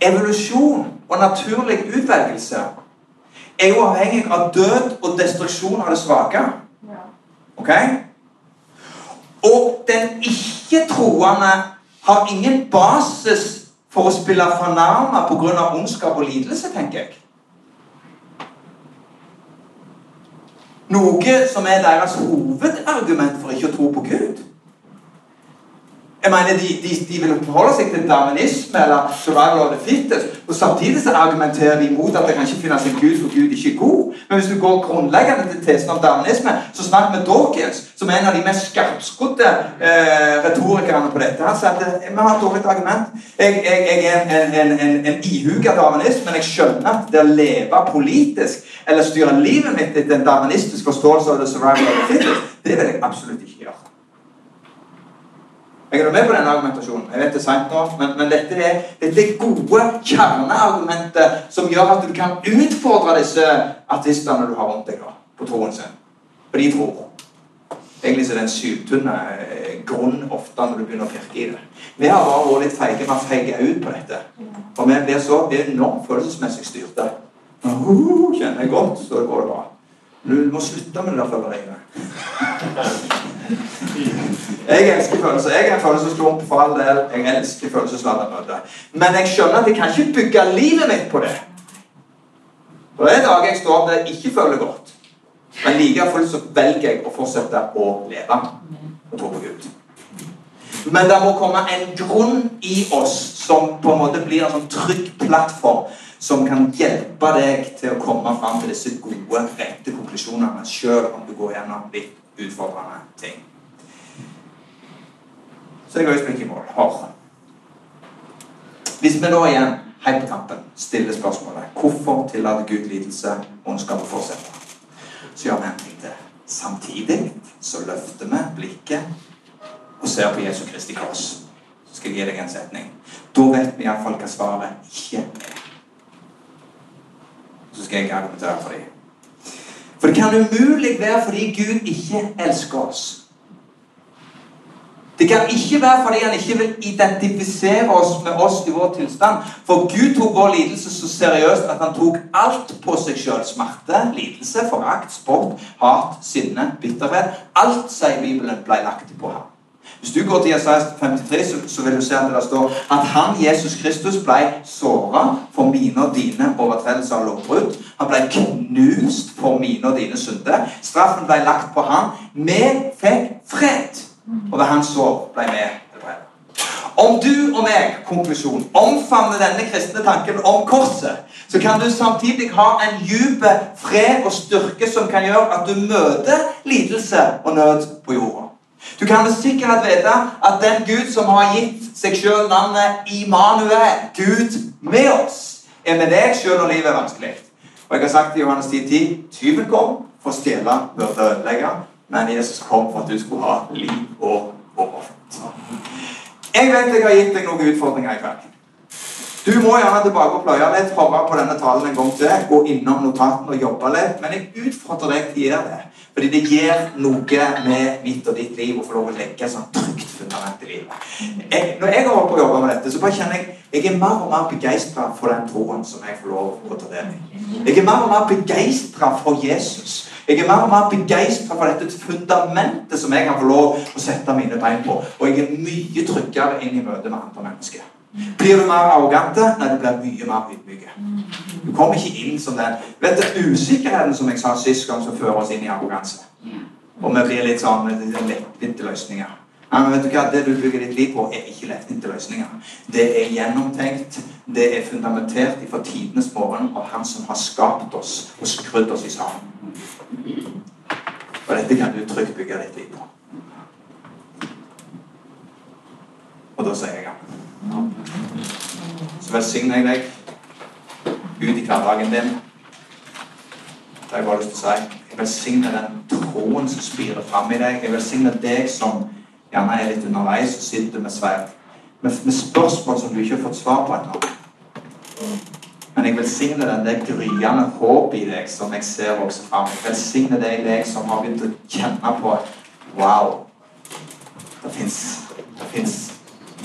Evolusjon og naturlig utvelgelse er jo avhengig av død og destruksjon av det svake. Ok? Og den ikke-troende har ingen basis for å spille fornærma pga. ondskap og lidelse, tenker jeg. Noe som er deres hovedargument for ikke å tro på Gud. Jeg mener, de, de, de vil forholde seg til darwinisme eller survival of the fittest. Og samtidig så argumenterer de imot at det kan ikke finnes en gud, for Gud ikke er god. Men hvis du går grunnleggende til tesen om darwinisme, så snakk med Dawkins, som er en av de mest skarpskodde eh, retorikerne på dette. Han sier at eh, vi har et dårlig argument. Jeg, jeg, jeg er en, en, en, en ihuga darwinist, men jeg skjønner at det å leve politisk eller styre livet mitt etter en darwinistisk forståelse av the survival of the fittest, det vil jeg absolutt ikke gjøre. Jeg er med på denne argumentasjonen. Jeg vet det er sant nå, men, men dette, er, dette, er, gode kjerneargumenter som gjør at du kan utfordre disse artistene du har rundt deg da, på troen sin. For de tror. Egentlig så er det en syltynn eh, grunn ofte når du begynner å pirke i det. Vi har bare vært litt feige med å feige ut på dette. For vi blir så enormt følelsesmessig styrte. Uh, kjenner jeg godt, så går det bra. Du må slutte med det der føleriet. Jeg elsker følelser. Jeg er en følelsesklump for all del. Jeg elsker følelsesladde møter. Men jeg skjønner at jeg kan ikke bygge livet mitt på det. Og det er dager jeg står der jeg ikke føler godt. Men like fullt så velger jeg å fortsette å leve og tro på Gud. Men det må komme en grunn i oss som på en måte blir en sånn trygg plattform som kan hjelpe deg til å komme fram til disse gode, rette konklusjonene, selv om du går gjennom litt utfordrende ting. Så jeg har ikke i mål. Har. Hvis vi da igjen, helt på tampen, stiller spørsmålet hvorfor tillater Gud lidelse ondskap og fortsette, så gjør vi en ting til. Samtidig så løfter vi blikket og ser på Jesu Kristi kors. Så skal jeg gi deg en setning. Da vet vi iallfall hva svaret ikke er. Så skal jeg argumentere for dem. For det kan umulig være fordi Gud ikke elsker oss. Det kan ikke være fordi han ikke vil identifisere oss med oss i vår tilstand. For Gud tok vår lidelse så seriøst at han tok alt på seg sjøl. Smerte, lidelse, forakt, sport, hat, sinne, bitterhet. Alt, sier Bibelen, ble lagt på ham. Hvis du går til Jesaja 53, så, vil du se at det står at han, Jesus Kristus, ble såra for mine og dine overtredelser og lovbrudd. Han ble knust for mine og dine synder. Straffen ble lagt på ham. Vi fikk fred. Og ved hans sår ble vi helbredet. Om du og meg, konklusjon, omfavner denne kristne tanken om korset, så kan du samtidig ha en dyp fred og styrke som kan gjøre at du møter lidelse og nød på jorda. Du kan med sikkerhet vite at den Gud som har gitt seg sjøl navnet Immanuel, Gud med oss, er med deg sjøl når livet er vanskelig. Og jeg har sagt i Johannes 10.10.: Tyven kom for å stjele, burde ødelegge, men Jesus kom for at du skulle ha liv og overflod. Jeg vet jeg har gitt deg noen utfordringer i kveld. Du må gjerne tilbake og pløye litt, høre på denne talen en gang til, gå innom notatene og jobbe litt, men jeg utfordrer deg til å gjøre det. Fordi det gjør noe med mitt og ditt liv å få lov å legge et sånt trygt fundament i livet. Jeg, når jeg har holdt på å med dette, så bare kjenner jeg jeg er mer og mer begeistra for den troen som jeg får lov å ta del i. Jeg er mer og mer begeistra for Jesus. Jeg er mer og mer begeistra for dette fundamentet som jeg kan få lov å sette mine bein på. Og jeg er mye tryggere inn i møte med andre mennesker. Blir du mer arrogante? Nei, du blir mye mer ydmyk. Du kommer ikke inn som den Vet du, Usikkerheten som jeg sa sist gang, som fører oss inn i arroganse. Og vi blir litt sånn lettvinte løsninger. Men vet du hva? Det du bygger ditt liv på, er ikke lettvinte løsninger. Det er gjennomtenkt, det er fundamentert fra tidenes morgen av Han som har skapt oss og skrudd oss i sammen. Og dette kan du trygt bygge ditt liv på. Og da sier jeg ja. Så velsigner jeg deg ut i hverdagen din. Det har jeg bare lyst til å si. Jeg velsigner den troen som spirer fram i deg. Jeg velsigner deg som gjerne er litt underveis og sitter med sverd. Med, med, spørsmål som du ikke har fått svar på ennå. Men jeg velsigner den det gryende håp i deg som jeg ser vokse fram. Jeg velsigner deg, deg som har begynt å kjenne på Wow! Det fins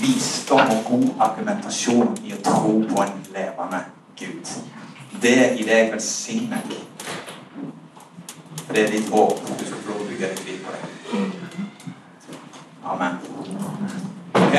visdom og god argumentasjon i å tro på en levende Gud. Det i deg velsigner jeg. For det er ditt håp. Du skal få bygge ditt liv på det. Amen. Ok?